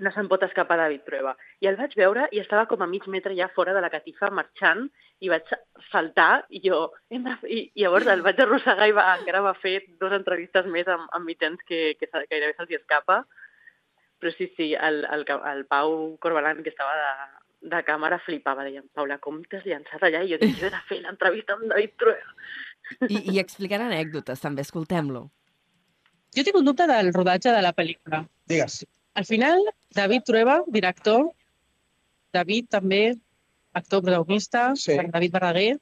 Speaker 6: no se'n pot escapar David Trueba. I el vaig veure i estava com a mig metre ja fora de la catifa marxant i vaig saltar i jo... Hem de... fer- I, I llavors el vaig arrossegar i va, encara va fer dues entrevistes més amb, amb mitjans que, que gairebé se'ls escapa. Però sí, sí, el, el, el Pau Corbalan, que estava de, de càmera, flipava. Deia, Paula, com t'has llançat allà? I jo dic, jo he de fer l'entrevista amb David Trueba.
Speaker 1: I, I explicant anècdotes, també, escoltem-lo.
Speaker 7: Jo tinc un dubte del rodatge de la pel·lícula.
Speaker 11: Digues.
Speaker 7: Al final, David Trueba, director, David també, actor protagonista,
Speaker 11: Sí.
Speaker 7: David Verdaguer.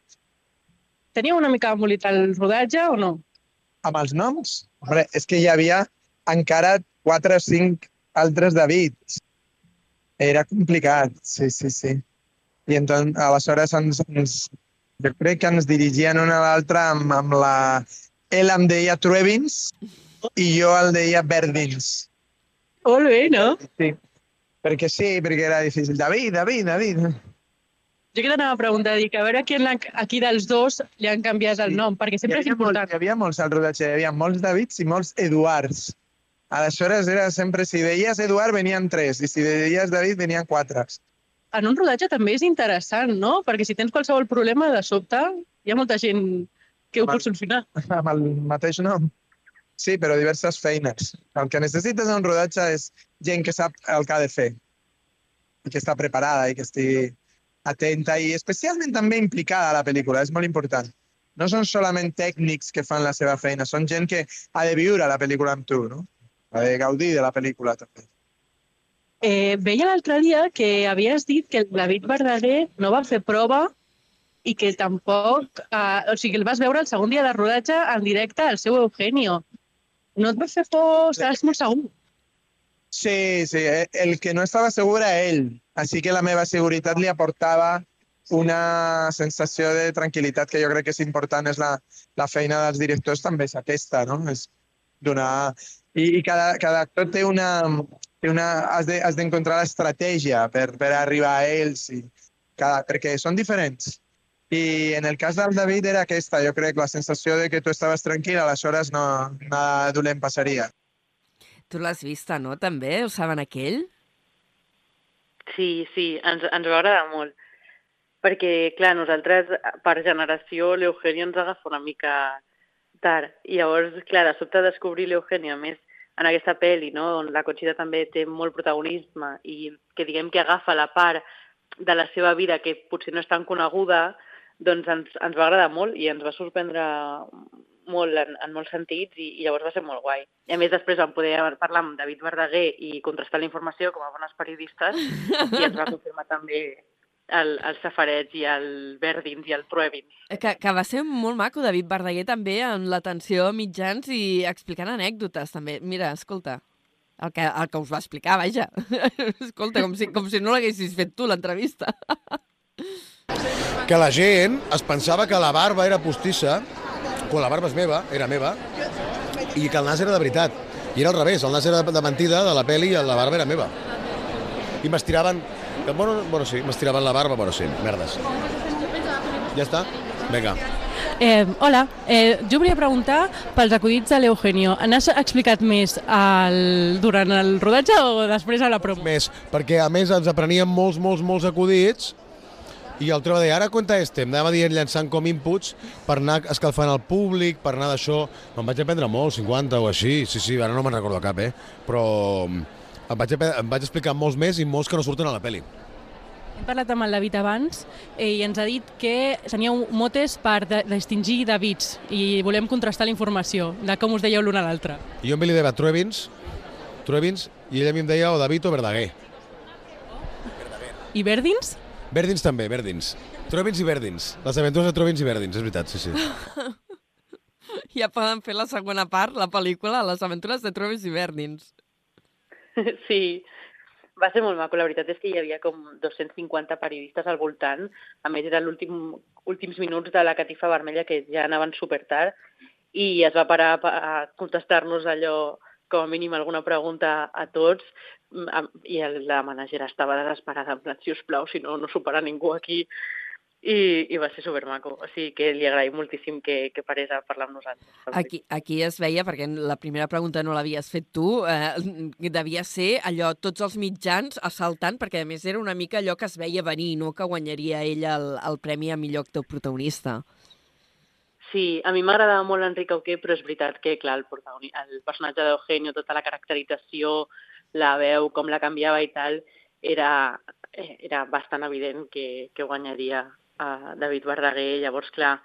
Speaker 7: Tenia una mica embolit el rodatge o no?
Speaker 11: Amb els noms? Hombre, és que hi havia encara quatre o cinc altres Davids. Era complicat, sí, sí, sí. I entonces, aleshores ens, ens, jo crec que ens dirigien un a l'altre amb, amb la... Ell em deia Truebins i jo el deia Verdins.
Speaker 7: Molt bé, no?
Speaker 11: Sí. Perquè sí, perquè era difícil. David, David, David.
Speaker 7: Jo que t'anava a preguntar, dic, a veure qui, aquí dels dos li han canviat el nom, perquè sempre és important.
Speaker 11: Molts, hi havia molts al rodatge, hi havia molts Davids i molts Eduards. Aleshores era sempre, si deies Eduard venien tres i si deies David venien quatre.
Speaker 7: en un rodatge també és interessant, no? Perquè si tens qualsevol problema, de sobte, hi ha molta gent que ho pot solucionar.
Speaker 11: amb el mateix nom. Sí, però diverses feines. El que necessites en un rodatge és gent que sap el que ha de fer que està preparada i que estigui atenta i especialment també implicada a la pel·lícula, és molt important. No són solament tècnics que fan la seva feina, són gent que ha de viure la pel·lícula amb tu, no? De gaudir de la pel·lícula també.
Speaker 7: Eh, veia l'altre dia que havies dit que el David Verdaguer no va fer prova i que tampoc... Eh, o sigui, el vas veure el segon dia de rodatge en directe al seu Eugenio. No et va fer por, estàs molt segur.
Speaker 11: Sí, sí, eh, el que no estava segur era ell, així que la meva seguretat li aportava una sensació de tranquil·litat que jo crec que és important, és la, la feina dels directors també és aquesta, no? És donar... I, i cada, cada actor té una... Té una has de- has d'encontrar l'estratègia per, per arribar a ells, i cada, perquè són diferents. I en el cas del David era aquesta, jo crec, la sensació de que tu estaves tranquil, aleshores no, nada dolent passaria.
Speaker 1: Tu l'has vista, no, també? Ho saben aquell?
Speaker 6: Sí, sí, ens, ens va agradar molt. Perquè, clar, nosaltres, per generació, l'Eugenio ens agafa una mica tard. I llavors, clar, de sobte descobrir l'Eugenio, a més, en aquesta pel·li, no?, on la Conxita també té molt protagonisme i que diguem que agafa la part de la seva vida que potser no és tan coneguda, doncs ens, ens va agradar molt i ens va sorprendre molt en, en molts sentits i, i llavors va ser molt guai. I a més després vam poder parlar amb David Verdaguer i contrastar la informació com a bones periodistes i ens va confirmar també el, el Safareig i el Verdins i el Truebins.
Speaker 1: Que, que va ser molt maco, David Verdaguer, també, en l'atenció a mitjans i explicant anècdotes, també. Mira, escolta, el que, el que us va explicar, vaja. escolta, com si, com si no l'haguessis fet tu, l'entrevista.
Speaker 12: que la gent es pensava que la barba era postissa, quan la barba és meva, era meva, i que el nas era de veritat. I era al revés, el nas era de mentida de la peli i la barba era meva. I m'estiraven... Bueno, bueno, sí, m'estiraven la barba, bueno, sí, merdes. Ja està? Vinga.
Speaker 13: Eh, hola, eh, jo volia preguntar pels acudits de l'Eugenio. N'has explicat més al, durant el rodatge o després a la promo?
Speaker 12: Més, perquè a més ens apreníem molts, molts, molts acudits i el trobo de ara compte este, em anava dient llançant com inputs per anar escalfant el públic, per anar d'això. Me'n vaig aprendre molt, 50 o així, sí, sí, ara no me'n recordo cap, eh? Però em vaig, em vaig explicar molts més i molts que no surten a la peli.
Speaker 13: Hem parlat amb el David abans eh, i ens ha dit que teníeu motes per de, distingir Davids i volem contrastar la informació de com us dèieu l'un a l'altre.
Speaker 12: Jo em li deia Truebins, Truebins, i ella a mi em deia o David o Verdaguer.
Speaker 13: I Verdins?
Speaker 12: Verdins també, Verdins. Truebins i Verdins. Les aventures de Truebins i Verdins, és veritat, sí, sí.
Speaker 1: ja poden fer la segona part, la pel·lícula, Les aventures de Travis i Bernins.
Speaker 6: Sí, va ser molt maco. La veritat és que hi havia com 250 periodistes al voltant. A més, era l'últim últims minuts de la catifa vermella que ja anaven super tard i es va parar a contestar-nos allò, com a mínim, alguna pregunta a tots mm, i la managera estava desesperada, en plan, si us plau, si no, no supera ningú aquí. I, i va ser supermaco. O sigui que li agraïm moltíssim que, que parés a parlar amb nosaltres.
Speaker 1: Aquí, aquí es veia, perquè la primera pregunta no l'havies fet tu, eh, devia ser allò, tots els mitjans assaltant, perquè a més era una mica allò que es veia venir, no que guanyaria ella el, el premi a millor actor protagonista.
Speaker 6: Sí, a mi m'agradava molt l'Enric Auqué, però és veritat que, clar, el, protagoni- el personatge d'Eugenio, tota la caracterització, la veu, com la canviava i tal, era, eh, era bastant evident que, que guanyaria a David Verdaguer. Llavors, clar,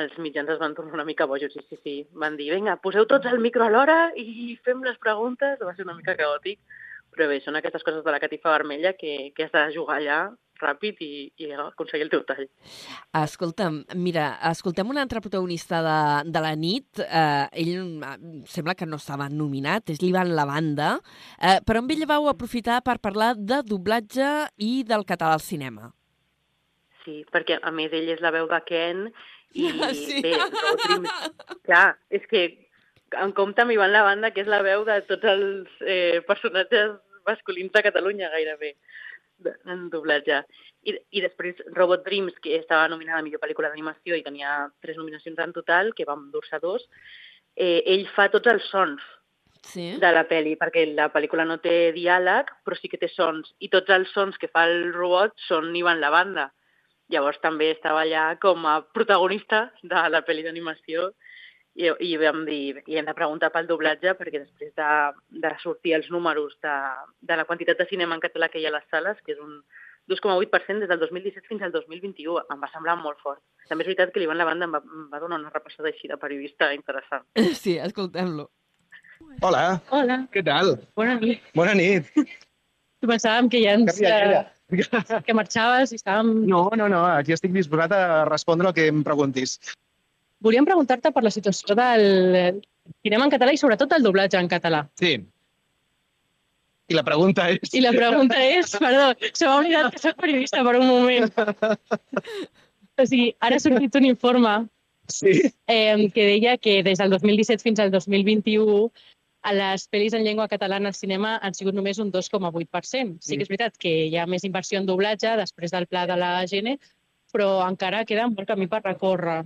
Speaker 6: els mitjans es van tornar una mica bojos, sí, sí, sí. Van dir, vinga, poseu tots el micro alhora i fem les preguntes. Va ser una mica caòtic, però bé, són aquestes coses de la catifa vermella que, que has de jugar allà ràpid i, i aconseguir el teu tall.
Speaker 1: Escolta'm, mira, escoltem un altre protagonista de, de la nit. Eh, ell eh, sembla que no estava nominat, és l'Ivan Lavanda, eh, però amb ell vau aprofitar per parlar de doblatge i del català al cinema.
Speaker 6: Sí, perquè a més ell és la veu de Ken i
Speaker 1: Sí.
Speaker 6: bé, Dreams, clar, és que en compte amb Ivan Lavanda, que és la veu de tots els eh, personatges masculins de Catalunya gairebé en doblatge. I, I després Robot Dreams, que estava nominada a millor pel·lícula d'animació i tenia tres nominacions en total, que vam dur-se dos, eh, ell fa tots els sons.
Speaker 1: Sí.
Speaker 6: de la pel·li, perquè la pel·lícula no té diàleg, però sí que té sons, i tots els sons que fa el robot són Ivan la banda. Llavors també estava allà com a protagonista de la pel·li d'animació i, i vam dir, i hem de preguntar pel doblatge perquè després de, de sortir els números de, de la quantitat de cinema en català que hi ha a les sales, que és un 2,8% des del 2017 fins al 2021, em va semblar molt fort. També és veritat que l'Ivan la banda em va, em va donar una repassada així de periodista interessant.
Speaker 1: Sí, escoltem-lo.
Speaker 14: Hola.
Speaker 7: Hola.
Speaker 14: Què tal?
Speaker 7: Bona nit.
Speaker 14: Bona nit.
Speaker 7: Pensàvem que ja ens...
Speaker 14: Que riallera.
Speaker 7: Que marxaves i estàvem...
Speaker 14: No, no, no, aquí estic disposat a respondre el que em preguntis.
Speaker 7: Volíem preguntar-te per la situació del cinema en català i sobretot el doblatge en català.
Speaker 14: Sí. I la pregunta és...
Speaker 7: I la pregunta és, perdó, se m'ha oblidat que soc periodista per un moment. O sigui, ara ha sortit un informe
Speaker 14: sí.
Speaker 7: eh, que deia que des del 2017 fins al 2021 a les pel·lis en llengua catalana al cinema han sigut només un 2,8%. Sí que és veritat que hi ha més inversió en doblatge després del pla de la GN, però encara queda molt camí per recórrer.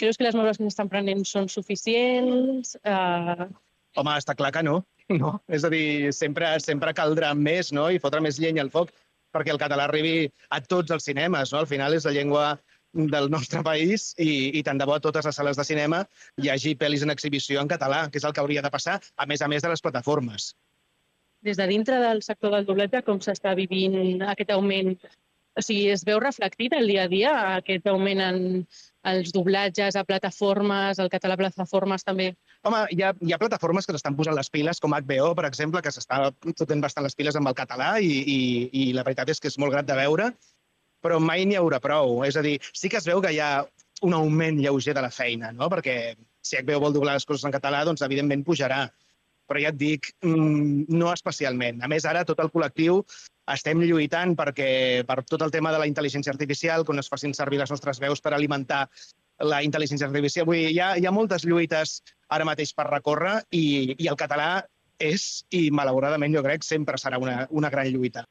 Speaker 7: Creus que les mesures que s'estan prenent són suficients? Uh...
Speaker 14: Home, està clar que no. no. És a dir, sempre, sempre caldrà més no? i fotre més llenya al foc perquè el català arribi a tots els cinemes. No? Al final és la llengua del nostre país i, i tant de bo a totes les sales de cinema hi hagi pel·lis en exhibició en català, que és el que hauria de passar, a més a més de les plataformes.
Speaker 7: Des de dintre del sector del doblatge, com s'està vivint aquest augment? O sigui, es veu reflectit el dia a dia aquest augment en els doblatges a plataformes, el català a plataformes també?
Speaker 14: Home, hi ha, hi ha plataformes que s'estan posant les piles, com HBO, per exemple, que s'està fotent bastant les piles amb el català i, i, i la veritat és que és molt grat de veure però mai n'hi haurà prou. És a dir, sí que es veu que hi ha un augment lleuger de la feina, no? perquè si HBO vol doblar les coses en català, doncs evidentment pujarà. Però ja et dic, mm, no especialment. A més, ara tot el col·lectiu estem lluitant perquè, per tot el tema de la intel·ligència artificial, quan es facin servir les nostres veus per alimentar la intel·ligència artificial. Vull dir, hi ha, hi ha moltes lluites ara mateix per recórrer i, i el català és, i malauradament jo crec, sempre serà una, una gran lluita.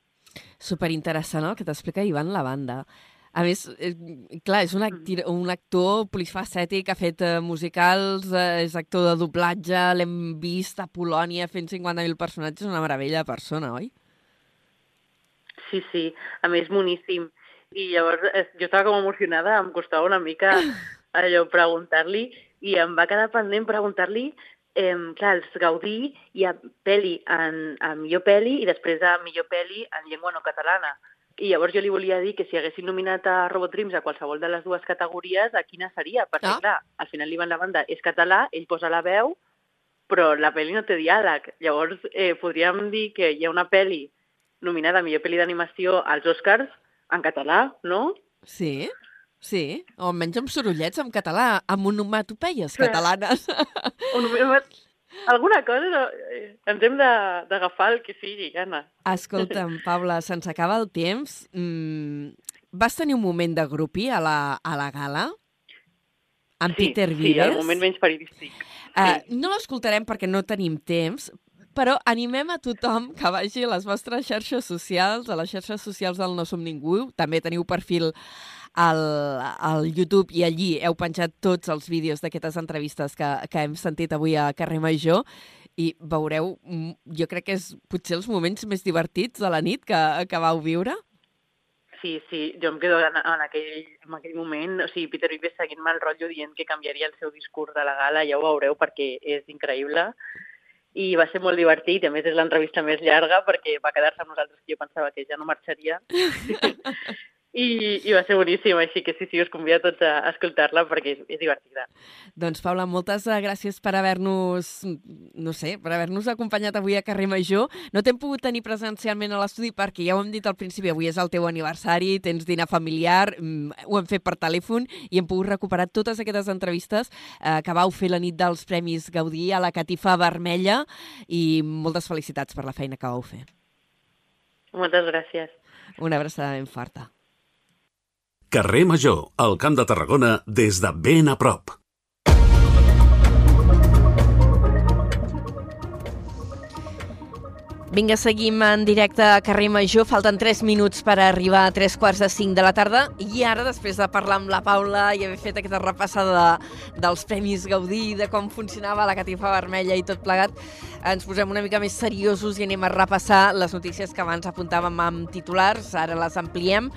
Speaker 1: Superinteressant el que t'explica Ivan la banda. A més, eh, clar, és un, acti, un actor polifacètic, ha fet eh, musicals, eh, és actor de doblatge, l'hem vist a Polònia fent 50.000 personatges, una meravella de persona, oi?
Speaker 6: Sí, sí, a més moníssim. I llavors eh, jo estava com emocionada, em costava una mica allò preguntar-li i em va quedar pendent preguntar-li eh, clar, els Gaudí hi ha pel·li en, en millor pel·li i després de millor pel·li en llengua no catalana. I llavors jo li volia dir que si haguessin nominat a Robot Dreams a qualsevol de les dues categories, a quina seria? Perquè, ah. clar, al final l'Ivan la banda és català, ell posa la veu, però la pel·li no té diàleg. Llavors, eh, podríem dir que hi ha una pel·li nominada a millor pel·li d'animació als Oscars en català, no?
Speaker 1: Sí, sí. O almenys amb sorollets en català, amb onomatopeies catalanes.
Speaker 6: Onomatopeies alguna cosa no, eh, ens hem d'agafar el que sigui, Anna.
Speaker 1: Escolta'm, Paula, se'ns acaba el temps. Mm, vas tenir un moment de grupi a la, a la gala? Amb
Speaker 6: sí,
Speaker 1: Peter Vives?
Speaker 6: Sí, el moment menys periodístic.
Speaker 1: Uh, no l'escoltarem perquè no tenim temps, però animem a tothom que vagi a les vostres xarxes socials, a les xarxes socials del No Som Ningú. També teniu perfil al, al YouTube i allí heu penjat tots els vídeos d'aquestes entrevistes que, que hem sentit avui a Carrer Major i veureu, mm, jo crec que és potser els moments més divertits de la nit que, que vau viure.
Speaker 6: Sí, sí, jo em quedo en, en, aquell, en aquell moment, o sigui, Peter Vives seguint-me el rotllo dient que canviaria el seu discurs de la gala, ja ho veureu perquè és increïble. I va ser molt divertit, a més és l'entrevista més llarga perquè va quedar-se amb nosaltres que jo pensava que ja no marxaria I, I va ser boníssim, així que sí, sí, us convido a tots a escoltar-la perquè és, és divertida.
Speaker 1: Doncs, Paula, moltes eh, gràcies per haver-nos, no sé, per haver-nos acompanyat avui a Carrer Major. No t'hem pogut tenir presencialment a l'estudi perquè ja ho hem dit al principi, avui és el teu aniversari, tens dinar familiar, mm, ho hem fet per telèfon i hem pogut recuperar totes aquestes entrevistes eh, que vau fer la nit dels Premis Gaudí a la Catifa Vermella i moltes felicitats per la feina que vau fer.
Speaker 6: Moltes gràcies.
Speaker 1: Una abraçada ben forta.
Speaker 2: Carrer Major, al Camp de Tarragona, des de ben a prop.
Speaker 1: Vinga, seguim en directe a Carrer Major. Falten 3 minuts per arribar a 3 quarts de 5 de la tarda. I ara, després de parlar amb la Paula i haver fet aquesta repassada de, dels Premis Gaudí, de com funcionava la catifa vermella i tot plegat, ens posem una mica més seriosos i anem a repassar les notícies que abans apuntàvem amb titulars. Ara les ampliem.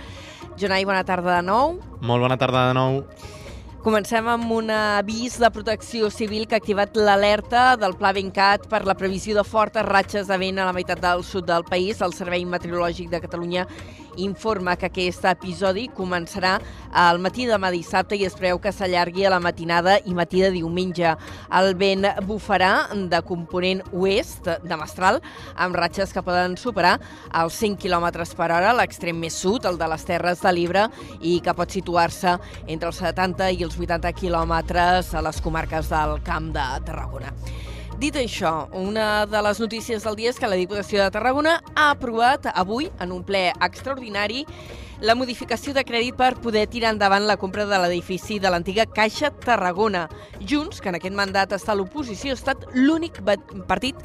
Speaker 1: Jonai, bona tarda de nou.
Speaker 3: Molt bona tarda de nou.
Speaker 1: Comencem amb un avís de protecció civil que ha activat l'alerta del Pla Bencat per la previsió de fortes ratxes de vent a la meitat del sud del país. El Servei Meteorològic de Catalunya informa que aquest episodi començarà al matí demà dissabte i es preveu que s'allargui a la matinada i matí de diumenge. El vent bufarà de component oest de Mestral amb ratxes que poden superar els 100 km per hora, l'extrem més sud, el de les Terres de l'Ebre, i que pot situar-se entre els 70 i els 80 quilòmetres a les comarques del Camp de Tarragona. Dit això, una de les notícies del dia és que la Diputació de Tarragona ha aprovat avui, en un ple extraordinari, la modificació de crèdit per poder tirar endavant la compra de l'edifici de l'antiga Caixa Tarragona. Junts, que en aquest mandat està a l'oposició, ha estat l'únic partit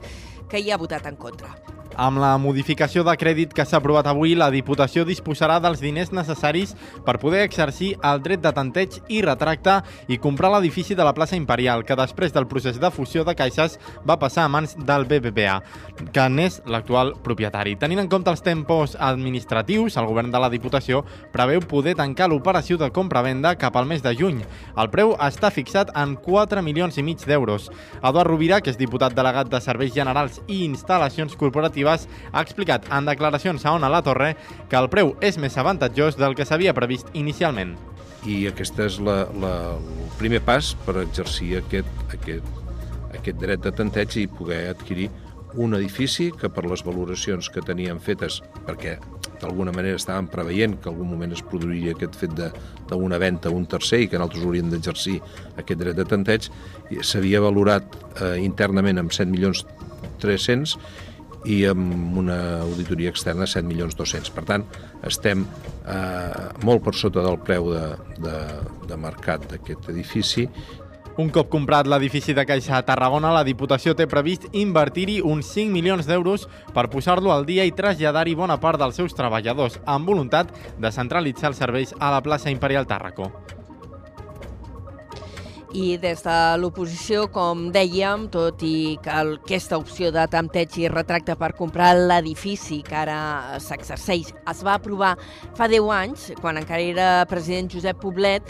Speaker 1: que hi ha votat en contra.
Speaker 3: Amb la modificació de crèdit que s'ha aprovat avui, la Diputació disposarà dels diners necessaris per poder exercir el dret de tanteig i retracte i comprar l'edifici de la plaça Imperial, que després del procés de fusió de caixes va passar a mans del BBVA, que n'és l'actual propietari. Tenint en compte els tempos administratius, el govern de la Diputació preveu poder tancar l'operació de compra-venda cap al mes de juny. El preu està fixat en 4 milions i mig d'euros. Eduard Rovira, que és diputat delegat de Serveis Generals i Instal·lacions Corporatives, Ribas ha explicat en declaracions a Ona La Torre que el preu és més avantatjós del que s'havia previst inicialment.
Speaker 15: I aquest és la, la, el primer pas per exercir aquest, aquest, aquest dret de tanteig i poder adquirir un edifici que per les valoracions que teníem fetes, perquè d'alguna manera estàvem preveient que algun moment es produiria aquest fet d'una venda a un tercer i que nosaltres hauríem d'exercir aquest dret de tanteig, s'havia valorat eh, internament amb 7 milions 300 i amb una auditoria externa 7 milions 200. Per tant, estem eh, molt per sota del preu de, de, de mercat d'aquest edifici
Speaker 3: un cop comprat l'edifici de Caixa a Tarragona, la Diputació té previst invertir-hi uns 5 milions d'euros per posar-lo al dia i traslladar-hi bona part dels seus treballadors, amb voluntat de centralitzar els serveis a la plaça Imperial Tàrraco.
Speaker 1: I des de l'oposició, com dèiem, tot i que aquesta opció de tempteig i retracte per comprar l'edifici que ara s'exerceix es va aprovar fa 10 anys, quan encara era president Josep Poblet,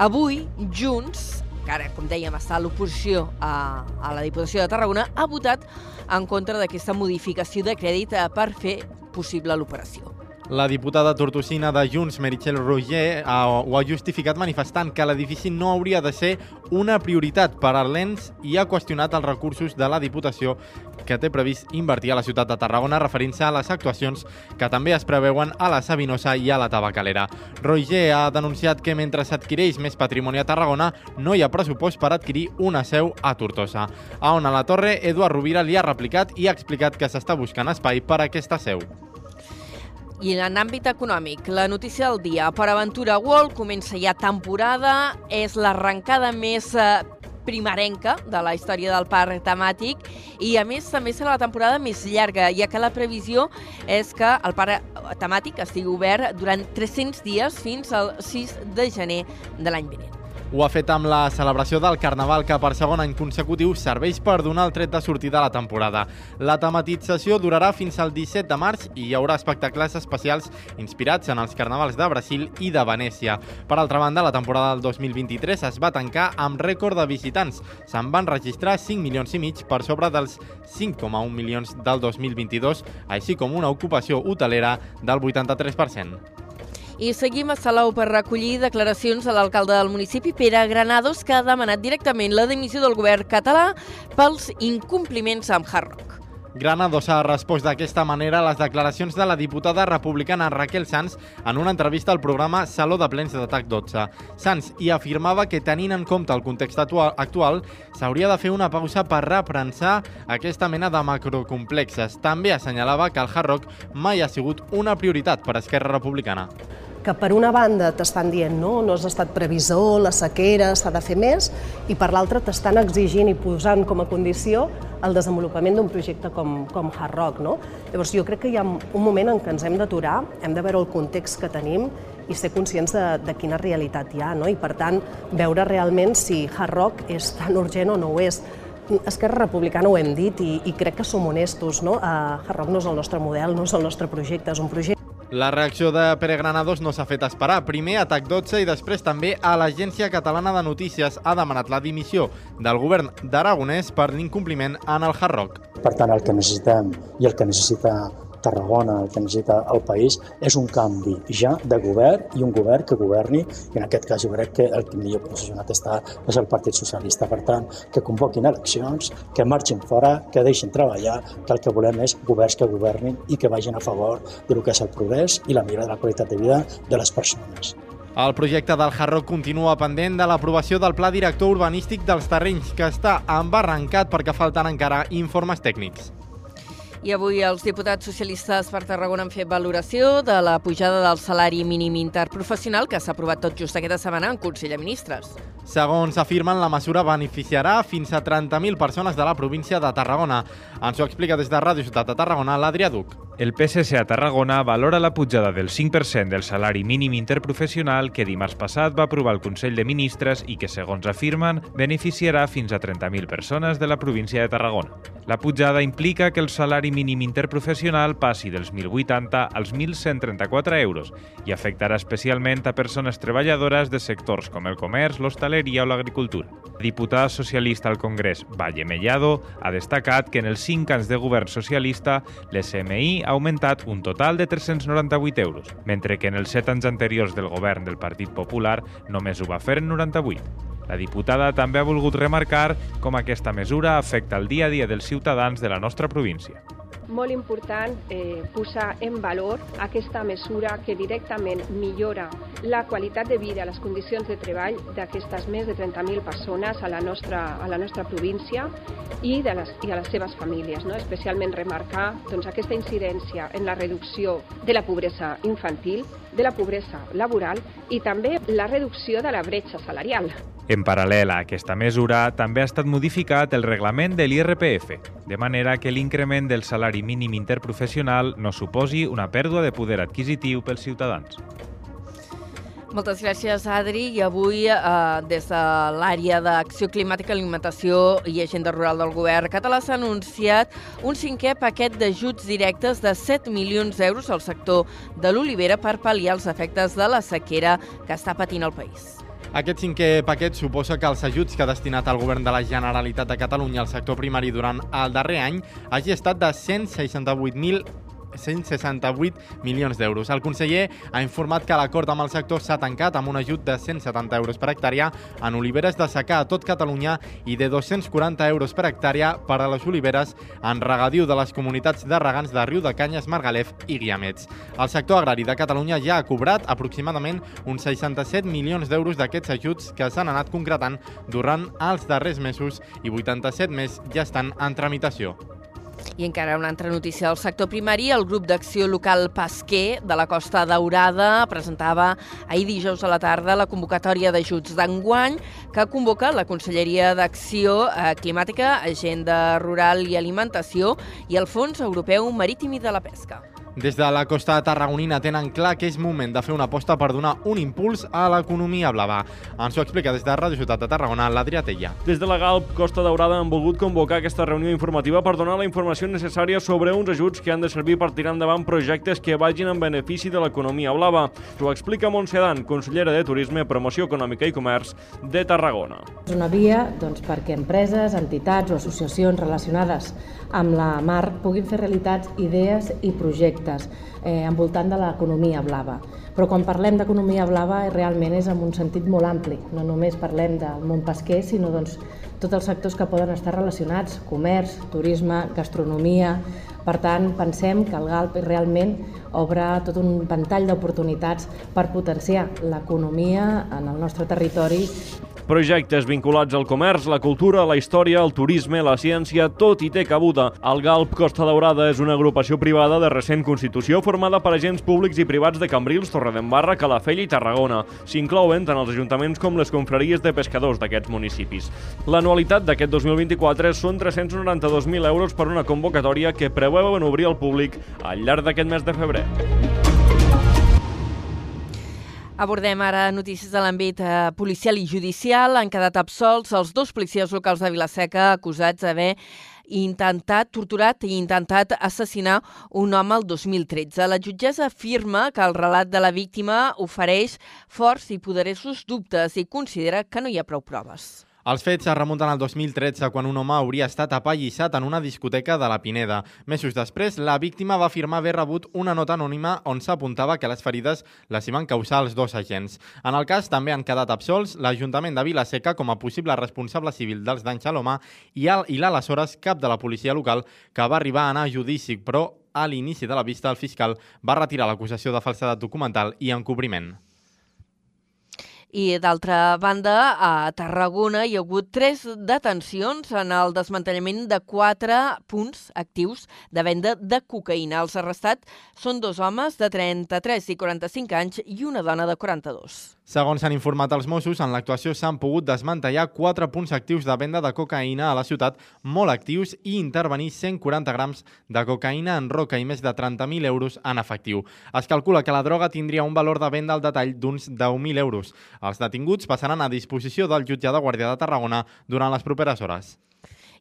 Speaker 1: avui Junts, que ara, com dèiem, està a l'oposició a, a la Diputació de Tarragona, ha votat en contra d'aquesta modificació de crèdit eh, per fer possible l'operació.
Speaker 3: La diputada tortosina de Junts, Meritxell Roger, ho ha justificat manifestant que l'edifici no hauria de ser una prioritat per a l'ENS i ha qüestionat els recursos de la Diputació que té previst invertir a la ciutat de Tarragona referint-se a les actuacions que també es preveuen a la Sabinosa i a la Tabacalera. Roger ha denunciat que mentre s'adquireix més patrimoni a Tarragona no hi ha pressupost per adquirir una seu a Tortosa. A on a la Torre, Eduard Rovira li ha replicat i ha explicat que s'està buscant espai per a aquesta seu.
Speaker 1: I en àmbit econòmic, la notícia del dia. Per Aventura World comença ja temporada, és l'arrencada més eh, primerenca de la història del parc temàtic i a més també serà la temporada més llarga, ja que la previsió és que el parc temàtic estigui obert durant 300 dies fins al 6 de gener de l'any vinent.
Speaker 3: Ho ha fet amb la celebració del Carnaval, que per segon any consecutiu serveix per donar el tret de sortida a la temporada. La tematització durarà fins al 17 de març i hi haurà espectacles especials inspirats en els carnavals de Brasil i de Venècia. Per altra banda, la temporada del 2023 es va tancar amb rècord de visitants. Se'n van registrar 5 milions i mig per sobre dels 5,1 milions del 2022, així com una ocupació hotelera del 83%.
Speaker 1: I seguim a Salou per recollir declaracions de l'alcalde del municipi, Pere Granados, que ha demanat directament la dimissió del govern català pels incompliments amb Hard.
Speaker 3: Granados ha respost d'aquesta manera a les declaracions de la diputada republicana Raquel Sanz en una entrevista al programa Saló de Plens d'Atac 12. Sanz hi afirmava que tenint en compte el context actual s'hauria de fer una pausa per reprensar aquesta mena de macrocomplexes. També assenyalava que el hard rock mai ha sigut una prioritat per Esquerra Republicana.
Speaker 16: Que per una banda t'estan dient no, no has estat previsor, la sequera, s'ha de fer més, i per l'altra t'estan exigint i posant com a condició el desenvolupament d'un projecte com, com Hard Rock. No? Llavors jo crec que hi ha un moment en què ens hem d'aturar, hem de veure el context que tenim i ser conscients de, de quina realitat hi ha, no? i per tant veure realment si Hard Rock és tan urgent o no ho és. Esquerra Republicana ho hem dit i, i crec que som honestos. No? Uh, Hard Rock no és el nostre model, no és el nostre projecte, és un projecte
Speaker 3: la reacció de Pere Granados no s'ha fet esperar. Primer atac 12 i després també a l'Agència Catalana de Notícies ha demanat la dimissió del govern d'Aragonès per l'incompliment en el Hard Rock.
Speaker 17: Per tant, el que necessitem i el que necessita Tarragona, el que necessita el país, és un canvi ja de govern i un govern que governi, i en aquest cas jo crec que el que millor posicionat està és el Partit Socialista. Per tant, que convoquin eleccions, que marxin fora, que deixin treballar, que el que volem és governs que governin i que vagin a favor de lo que és el progrés i la millora de la qualitat de vida de les persones.
Speaker 3: El projecte del Harrock continua pendent de l'aprovació del Pla Director Urbanístic dels Terrenys, que està embarrancat perquè falten encara informes tècnics.
Speaker 1: I avui els diputats socialistes per Tarragona han fet valoració de la pujada del salari mínim interprofessional que s'ha aprovat tot just aquesta setmana en Consell de Ministres.
Speaker 3: Segons afirmen, la mesura beneficiarà fins a 30.000 persones de la província de Tarragona. Ens ho explica des de Ràdio Ciutat de Tarragona l'Adrià Duc.
Speaker 18: El PSC a Tarragona valora la pujada del 5% del salari mínim interprofessional que dimarts passat va aprovar el Consell de Ministres i que, segons afirmen, beneficiarà fins a 30.000 persones de la província de Tarragona. La pujada implica que el salari mínim interprofessional passi dels 1.080 als 1.134 euros i afectarà especialment a persones treballadores de sectors com el comerç, l'hostaleria o l'agricultura. La diputada socialista al Congrés, Valle Mellado, ha destacat que en els 5 anys de govern socialista l'SMI ha augmentat un total de 398 euros, mentre que en els 7 anys anteriors del govern del Partit Popular només ho va fer en 98. La diputada també ha volgut remarcar com aquesta mesura afecta el dia a dia dels ciutadans de la nostra província
Speaker 19: molt important eh, posar en valor aquesta mesura que directament millora la qualitat de vida, les condicions de treball d'aquestes més de 30.000 persones a la nostra, a la nostra província i, de les, i a les seves famílies. No? Especialment remarcar doncs, aquesta incidència en la reducció de la pobresa infantil, de la pobresa laboral i també la reducció de la bretxa salarial.
Speaker 18: En paral·lel a aquesta mesura, també ha estat modificat el reglament de l'IRPF, de manera que l'increment del salari mínim interprofessional no suposi una pèrdua de poder adquisitiu pels ciutadans.
Speaker 1: Moltes gràcies, Adri. I avui, eh, des de l'àrea d'Acció Climàtica, Alimentació i Agenda Rural del Govern català, s'ha anunciat un cinquè paquet d'ajuts directes de 7 milions d'euros al sector de l'olivera per pal·liar els efectes de la sequera que està patint el país.
Speaker 3: Aquest cinquè paquet suposa que els ajuts que ha destinat el govern de la Generalitat de Catalunya al sector primari durant el darrer any hagi estat de 168.000 168 milions d'euros. El conseller ha informat que l'acord amb el sector s'ha tancat amb un ajut de 170 euros per hectàrea en oliveres de secà a tot Catalunya i de 240 euros per hectàrea per a les oliveres en regadiu de les comunitats de regants de Riu de Canyes, Margalef i Guiamets. El sector agrari de Catalunya ja ha cobrat aproximadament uns 67 milions d'euros d'aquests ajuts que s'han anat concretant durant els darrers mesos i 87 més ja estan en tramitació.
Speaker 1: I encara una altra notícia del sector primari. El grup d'acció local Pesquer de la Costa Daurada presentava ahir dijous a la tarda la convocatòria d'ajuts d'enguany que convoca la Conselleria d'Acció eh, Climàtica, Agenda Rural i Alimentació i el Fons Europeu Marítim i de la Pesca.
Speaker 3: Des de la costa tarragonina tenen clar que és moment de fer una aposta per donar un impuls a l'economia blava. Ens ho explica des de Ràdio Ciutat de Tarragona, l'Adrià Tella.
Speaker 20: Des de la GALP Costa Daurada han volgut convocar aquesta reunió informativa per donar la informació necessària sobre uns ajuts que han de servir per tirar endavant projectes que vagin en benefici de l'economia blava. Ho explica Montse Dan, consellera de Turisme, Promoció Econòmica i Comerç de Tarragona.
Speaker 21: És una via doncs, perquè empreses, entitats o associacions relacionades amb la mar puguin fer realitats idees i projectes eh, envoltant de l'economia blava. Però quan parlem d'economia blava realment és en un sentit molt ampli. No només parlem del món pesquer, sinó doncs, tots els sectors que poden estar relacionats, comerç, turisme, gastronomia... Per tant, pensem que el GALP realment obre tot un ventall d'oportunitats per potenciar l'economia en el nostre territori
Speaker 20: Projectes vinculats al comerç, la cultura, la història, el turisme, la ciència, tot hi té cabuda. El GALP Costa Daurada és una agrupació privada de recent constitució formada per agents públics i privats de Cambrils, Torredembarra, Calafell i Tarragona. S'inclouen tant els ajuntaments com les confraries de pescadors d'aquests municipis. L'anualitat d'aquest 2024 són 392.000 euros per una convocatòria que preveuen obrir al públic al llarg d'aquest mes de febrer.
Speaker 1: Abordem ara notícies de l'àmbit eh, policial i judicial. Han quedat absolts els dos policies locals de Vilaseca acusats d'haver intentat, torturat i intentat assassinar un home el 2013. La jutgessa afirma que el relat de la víctima ofereix forts i poderosos dubtes i considera que no hi ha prou proves.
Speaker 3: Els fets es remunten al 2013, quan un home hauria estat apallissat en una discoteca de la Pineda. Mesos després, la víctima va afirmar haver rebut una nota anònima on s'apuntava que les ferides les hi van causar els dos agents. En el cas també han quedat absolts l'Ajuntament de Vilaseca com a possible responsable civil dels danys a l'home i l'aleshores cap de la policia local que va arribar a anar a judici, però a l'inici de la vista el fiscal va retirar l'acusació de falsedat documental i encobriment.
Speaker 1: I d'altra banda, a Tarragona hi ha hagut tres detencions en el desmantellament de quatre punts actius de venda de cocaïna. Els arrestats són dos homes de 33 i 45 anys i una dona de 42.
Speaker 3: Segons s'han informat els Mossos, en l'actuació s'han pogut desmantellar quatre punts actius de venda de cocaïna a la ciutat, molt actius, i intervenir 140 grams de cocaïna en roca i més de 30.000 euros en efectiu. Es calcula que la droga tindria un valor de venda al detall d'uns 10.000 euros. Els detinguts passaran a disposició del jutge de Guàrdia de Tarragona durant les properes hores.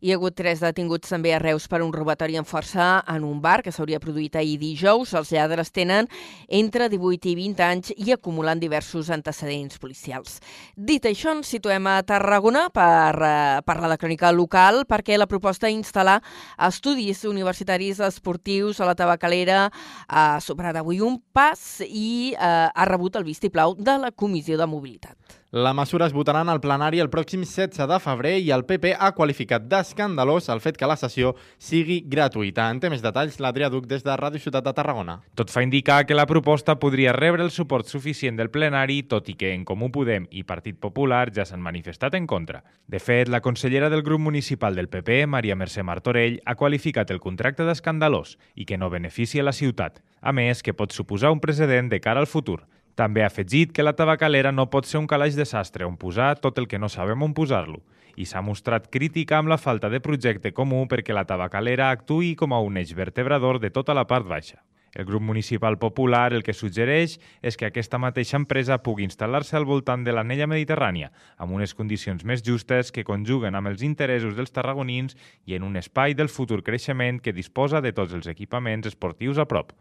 Speaker 1: Hi ha hagut tres detinguts també a Reus per un robatori en força en un bar que s'hauria produït ahir dijous. Els lladres tenen entre 18 i 20 anys i acumulant diversos antecedents policials. Dit això, ens situem a Tarragona per eh, parlar de crònica local perquè la proposta d'instal·lar estudis universitaris esportius a la tabacalera ha superat avui un pas i eh, ha rebut el vistiplau de la Comissió de Mobilitat.
Speaker 3: La mesura es votarà en el plenari el pròxim 16 de febrer i el PP ha qualificat d'escandalós el fet que la sessió sigui gratuïta. En té més detalls l'Adrià Duc des de Ràdio Ciutat de Tarragona.
Speaker 18: Tot fa indicar que la proposta podria rebre el suport suficient del plenari, tot i que en Comú Podem i Partit Popular ja s'han manifestat en contra. De fet, la consellera del grup municipal del PP, Maria Mercè Martorell, ha qualificat el contracte d'escandalós i que no beneficia la ciutat. A més, que pot suposar un precedent de cara al futur. També ha afegit que la tabacalera no pot ser un calaix de sastre on posar tot el que no sabem on posar-lo i s'ha mostrat crítica amb la falta de projecte comú perquè la tabacalera actui com a un eix vertebrador de tota la part baixa. El grup municipal popular el que suggereix és que aquesta mateixa empresa pugui instal·lar-se al voltant de l'anella mediterrània, amb unes condicions més justes que conjuguen amb els interessos dels tarragonins i en un espai del futur creixement que disposa de tots els equipaments esportius a prop.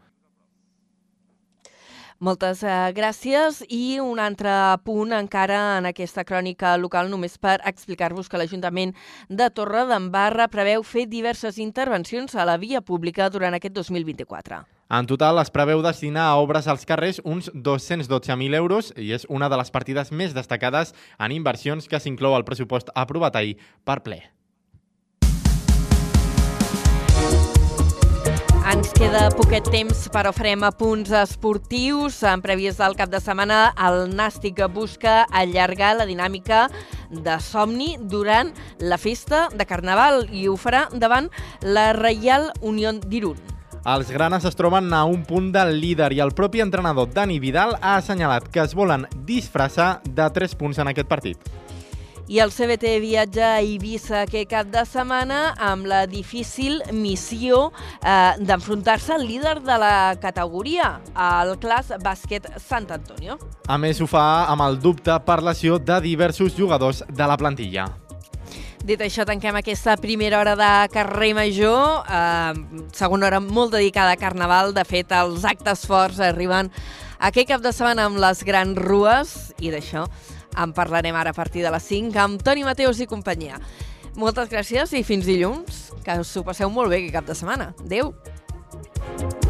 Speaker 1: Moltes eh, gràcies i un altre punt encara en aquesta crònica local només per explicar-vos que l'Ajuntament de Torre d'Embarra preveu fer diverses intervencions a la via pública durant aquest 2024.
Speaker 3: En total es preveu destinar a obres als carrers uns 212.000 euros i és una de les partides més destacades en inversions que s'inclou al pressupost aprovat ahir per ple.
Speaker 1: Ens queda poquet temps, però farem apunts esportius. En prèvies del cap de setmana, el Nàstic busca allargar la dinàmica de somni durant la festa de Carnaval i ho farà davant la Reial Unió d'Irun.
Speaker 3: Els granes es troben a un punt del líder i el propi entrenador Dani Vidal ha assenyalat que es volen disfressar de 3 punts en aquest partit.
Speaker 1: I el CBT viatja a Eivissa aquest cap de setmana amb la difícil missió eh, d'enfrontar-se al líder de la categoria, el Clas Bàsquet Sant Antonio.
Speaker 3: A més, ho fa amb el dubte per lesió de diversos jugadors de la plantilla.
Speaker 1: Dit això, tanquem aquesta primera hora de carrer Major, eh, segona hora molt dedicada a Carnaval. De fet, els actes forts arriben aquest cap de setmana amb les grans rues, i d'això en parlarem ara a partir de les 5 amb Toni Mateus i companyia. Moltes gràcies i fins dilluns. Que us ho passeu molt bé aquest cap de setmana. Adéu! thank you